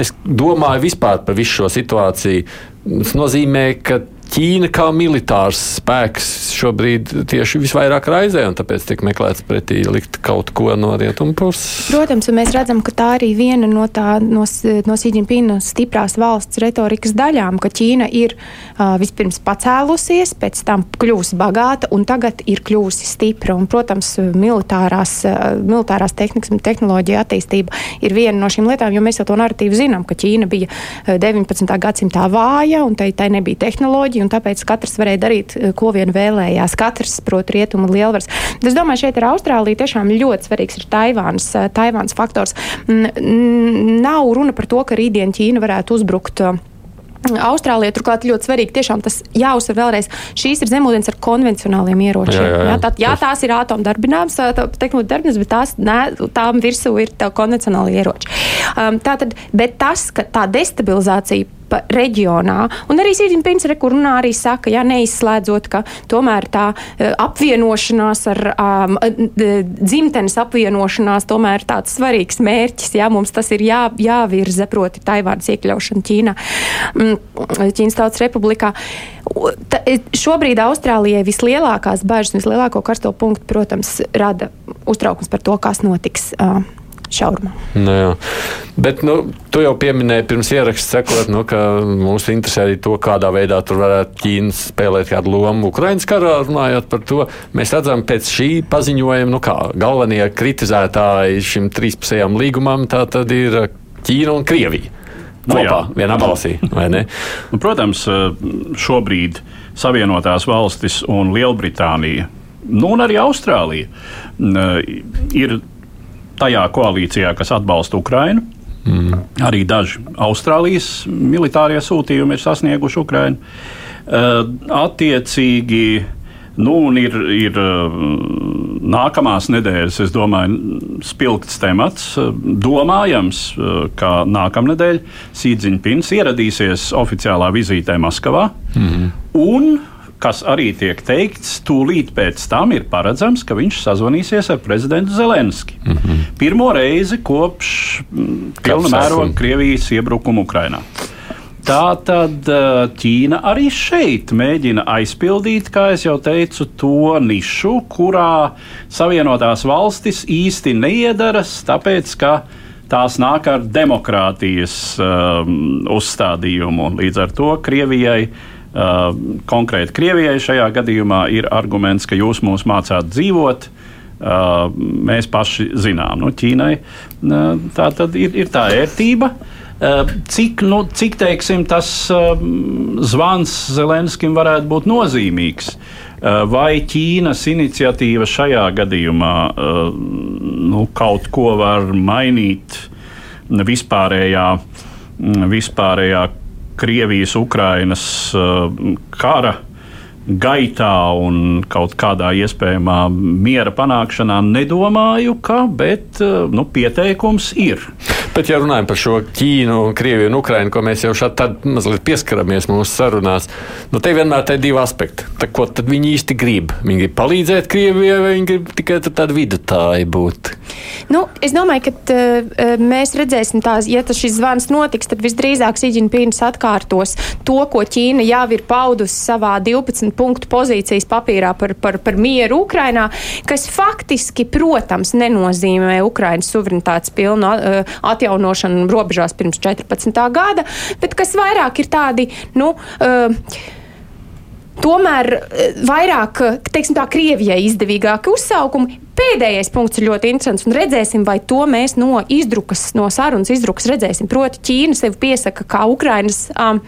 Es domāju vispār par visu šo situāciju. Tas nozīmē, ka Ķīna kā militārs spēks šobrīd tieši visvairāk raizē, un tāpēc tiek meklēts pretī likt kaut ko no rietumu puses. Protams, mēs redzam, ka tā arī viena no, tā, no, no Sīdņpina stiprās valsts retorikas daļām, ka Ķīna ir uh, vispirms pacēlusies, pēc tam kļūsi bagāta un tagad ir kļūsi stipra. Un, protams, militārās, uh, militārās tehnikas un tehnoloģija attīstība ir viena no šīm lietām, jo mēs jau to narratīvu zinām, ka Ķīna bija 19. gadsimtā vāja un tai, tai nebija tehnoloģija un tāpēc katrs varēja darīt, eh, ko vien vēlējās. Katrs, protams, rietumu lielvars. Es domāju, šeit ar Austrāliju tiešām ļoti svarīgs ir Taivāns, eh, Taivāns faktors. Nav runa par to, ka rītdien Ķīna varētu uzbrukt. Eh, Austrālijā turklāt ļoti svarīgi, tiešām tas jāuzsver vēlreiz. Šīs ir zemūdens ar konvencionāliem ieročiem. Jā, jā, jā. Jā, tā, jā tās ir atomdarbināmas, tehnoloģija darbināmas, bet tās, ne, tām virsū ir konvencionāli ieroči. Um, tātad, bet tas, ka tā destabilizācija reģionā. Un arī Sīdņpins runā arī saka, ja neizslēdzot, ka tomēr tā uh, apvienošanās ar um, dzimtenes apvienošanās tomēr ir tāds svarīgs mērķis. Ja, mums tas ir jā, jāvirza, proti Taivānas iekļaušana Ķīnā, Ķīnas Tautas Republikā. Ta, e, šobrīd Austrālijai vislielākās bažas vislielāko karsto punktu, protams, rada uztraukums par to, kas notiks. Uh, šaurumā. Nu, jā. Bet nu, tu jau pieminēji pirms ieraksta sekot, nu, ka mūs interesē arī to, kādā veidā tur varētu Ķīna spēlēt kādu lomu Ukraiņas karā. Runājot par to, mēs redzam pēc šī paziņojuma, nu, kā galvenie kritizētāji šim trīspusējam līgumam, tā tad ir Ķīna un Krievija. Nu, kopā, jā. vienā balsī, vai ne? Nu, protams, šobrīd Savienotās valstis un Lielbritānija, nu un arī Austrālija, ir tajā koalīcijā, kas atbalsta Ukrainu. Mm. Arī daži Austrālijas militārie sūtījumi ir sasnieguši Ukrainu. Uh, attiecīgi, nu, ir, ir uh, nākamās nedēļas, es domāju, spilgts temats. Domājams, uh, ka nākamnedēļ Sīdziņpins ieradīsies oficiālā vizītē Maskavā. Mm. Un kas arī tiek teikts, tūlīt pēc tam ir paredzams, ka viņš sazvanīsies ar prezidentu Zelenski. Mm -hmm. Pirmo reizi kopš mm, pilna mēroga Krievijas iebrukuma Ukrainā. Tā tad Ķīna arī šeit mēģina aizpildīt, kā jau teicu, to nišu, kurā Savienotās valstis īsti neiedaras, tāpēc ka tās nāk ar demokrātijas um, uzstādījumu. Līdz ar to Krievijai, uh, konkrēti Krievijai šajā gadījumā ir arguments, ka jūs mūs mācāt dzīvot. Mēs paši zinām, nu, Ķīnai tā tad ir, ir tā ērtība. Cik, nu, cik teiksim, tas zvans Zelenskim varētu būt nozīmīgs? Vai Ķīnas iniciatīva šajā gadījumā nu, kaut ko var mainīt vispārējā, vispārējā Krievijas-Ukrainas kara gaitā un kaut kādā iespējamā miera panākšanā nedomāju, ka, bet nu, pieteikums ir. Bet, ja runājam par šo Ķīnu, Krieviju un Ukrainu, ko mēs jau šādi mazliet pieskaramies mūsu sarunās, nu te vienmēr ir divi aspekti. Tā, ko tad viņi īsti grib? Viņi grib palīdzēt Krievijai vai viņi grib tikai tādu vidutāju būt? Nu, es domāju, ka uh, mēs redzēsim, tās, ja tas šis zvans notiks, tad visdrīzāk Sīdžinpīns atkārtos to, ko Ķīna jau ir paudusi savā 12 punktu pozīcijas papīrā par, par, par mieru Ukrainā, kas faktiski, protams, nenozīmē Ukrainas suverenitātes pilnu uh, atjaunošanu robežās pirms 14. gada, bet kas vairāk ir tādi, nu, uh, Tomēr vairāk, teiksim tā, Krievijai izdevīgāki uzsaukumi. Pēdējais punkts ir ļoti interesants, un redzēsim, vai to mēs no izdrukas, no sarunas izdrukas redzēsim. Proti, Ķīna sevi piesaka kā Ukrainas. Um,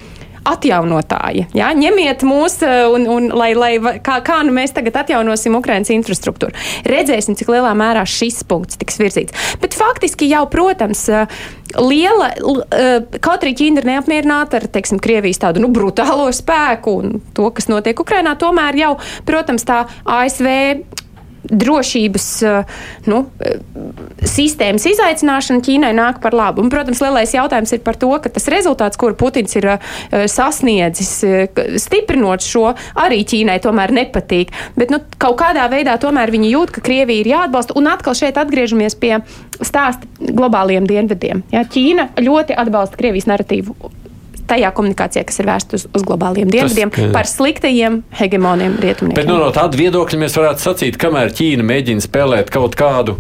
atjaunotāji. Ja? Ņemiet mūs, eh, un, un lai, lai, kā, kā nu mēs tagad atjaunosim Ukraiņas infrastruktūru. Redzēsim, cik lielā mērā šis punkts tiks virzīts. Bet faktiski jau, protams, eh, liela, eh, kaut arī Ķīna ir neapmierināta ar, teiksim, Krievijas tādu nu, brutālo spēku un to, kas notiek Ukrainā, tomēr jau, protams, tā ASV drošības eh, nu, eh, sistēmas izaicināšana Ķīnai nāk par labu. Un, protams, lielais jautājums ir par to, ka tas rezultāts, kuru Putins ir eh, sasniedzis, stiprinot šo, arī Ķīnai tomēr nepatīk. Bet nu, kaut kādā veidā tomēr viņi jūt, ka Krievija ir jāatbalsta. Un atkal šeit atgriežamies pie stāsta globāliem dienvidiem. Ja, Ķīna ļoti atbalsta Krievijas narratīvu tajā komunikācijā, kas ir vērsta uz, uz globāliem dienvidiem, Tas, par sliktajiem hegemoniem rietumiem. Bet nu, no tāda viedokļa mēs varētu sacīt, kamēr Ķīna mēģina spēlēt kaut kādu,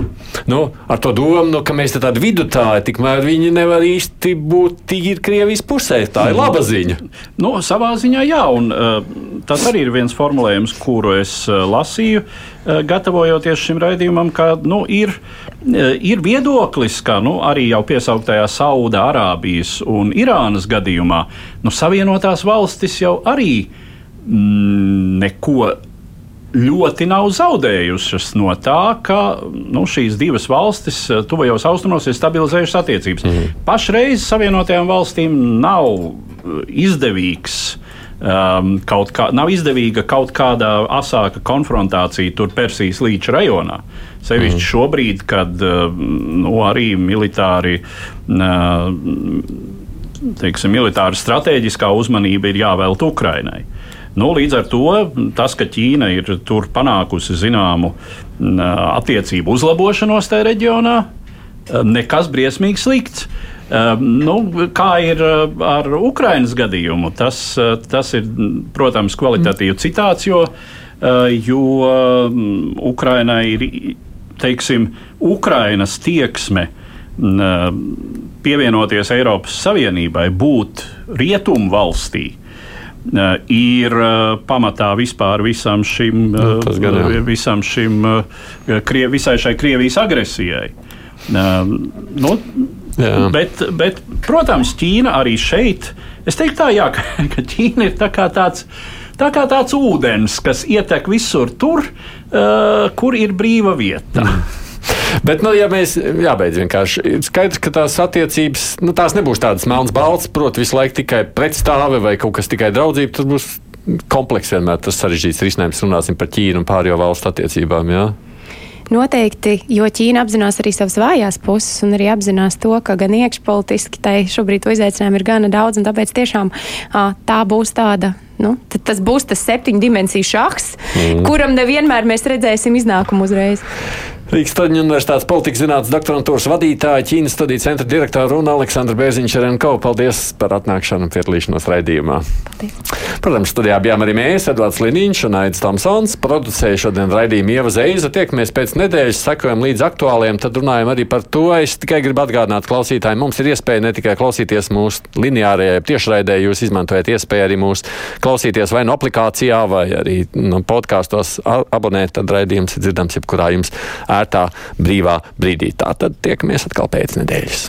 nu, ar to domu, nu, ka mēs tādi vidutāji, tikmēr viņi nevar īsti būt tīri Krievijas pusē. Tā ir laba ziņa. Nu, savā ziņā jā, un uh, tas arī ir viens formulējums, kuru es uh, lasīju. Uh, gatavojoties šim raidījumam, ka nu, ir, eh, ir viedoklis, ka nu, arī jau piesauktajā Sauda Arābijas un Irānas gadījumā nu, Savienotās valstis jau arī mm, neko ļoti nav zaudējušas no tā, ka nu, šīs divas valstis eh, tuvajos austrumos ir stabilizējušas attiecības. Mm. Pašreiz Savienotajām valstīm nav izdevīgs um, kaut kā, nav izdevīga kaut kāda asāka konfrontācija tur Persijas līča rajonā. Sevišķi mm. šobrīd, kad uh, nu, arī militāri. Uh, teiksim, militāra strateģiskā uzmanība ir jāvelta Ukrainai. Nu, līdz ar to tas, ka Ķīna ir tur panākusi zināmu uh, attiecību uzlabošanos tajā reģionā, uh, nekas briesmīgs slikts. Ehm, nu, kā ir eh, ar Ukraiņas gadījumu? Tas, eh, tas ir, protams, kvalitatīvi citāts, jo, eh, jo mm, Ukraiņai ir teiksim, Ukraiņas tieksme mm, pievienoties Eiropas Savienībai, būt rietumu valstī. Ir pamatā vispār visam šim, nu, visam šim visai šai Krievijas agresijai. Nu, Jā. Bet, bet, protams, Ķīna arī šeit, es teiktu, tā, jā, ka Ķīna ir tā tāds. Tā kā tāds ūdens, kas ietek visur tur, uh, kur ir brīva vieta. Mm. Bet, nu, ja mēs jābeidz vienkārši, ir skaidrs, ka tās attiecības, nu, tās nebūs tādas melnas balts, proti, visu laiku tikai pretstāve vai kaut kas tikai draudzība. Tas būs komplekss vienmēr tas sarežģīts risinājums. Runāsim par Ķīnu un pārējo valstu attiecībām. Jā. Noteikti, jo Ķīna apzinās arī savas vājās puses un arī apzinās to, ka gan iekšpolitiski tai šobrīd to izaicinājumu ir gana daudz, un tāpēc tiešām tā būs tāda. Nu, tas būs tas septiņu dimensiju šachs, mm. kuram nevienmēr mēs redzēsim iznākumu uzreiz. Rīgas Traģiņu universitātes politikas zinātnes doktorantūras vadītāja, Ķīnas studiju centra direktora Runa Aleksandra Bērziņš Renko. Paldies par atnākšanu un piedalīšanos raidījumā. Paldies. Protams, studijā bijām arī mēs, Edvards Liniņš un Aits Tomsons. Producēja šodien raidījumu Ieva Zeiza. Tiekamies pēc nedēļas, sekojam līdz aktuāliem, tad runājam arī par to. Es tikai gribu atgādināt klausītājiem, mums ir iespēja ne tikai klausīties mūsu lineārajā tiešraidē, jūs izmantojat iespēju arī mūs klausīties vai no aplikācijā, vai arī no podkāstos abonēt, tad raidījums ir dzirdams jebkurā jums ērtā, brīvā brīdī. Tā tad tiekamies atkal pēc nedēļas.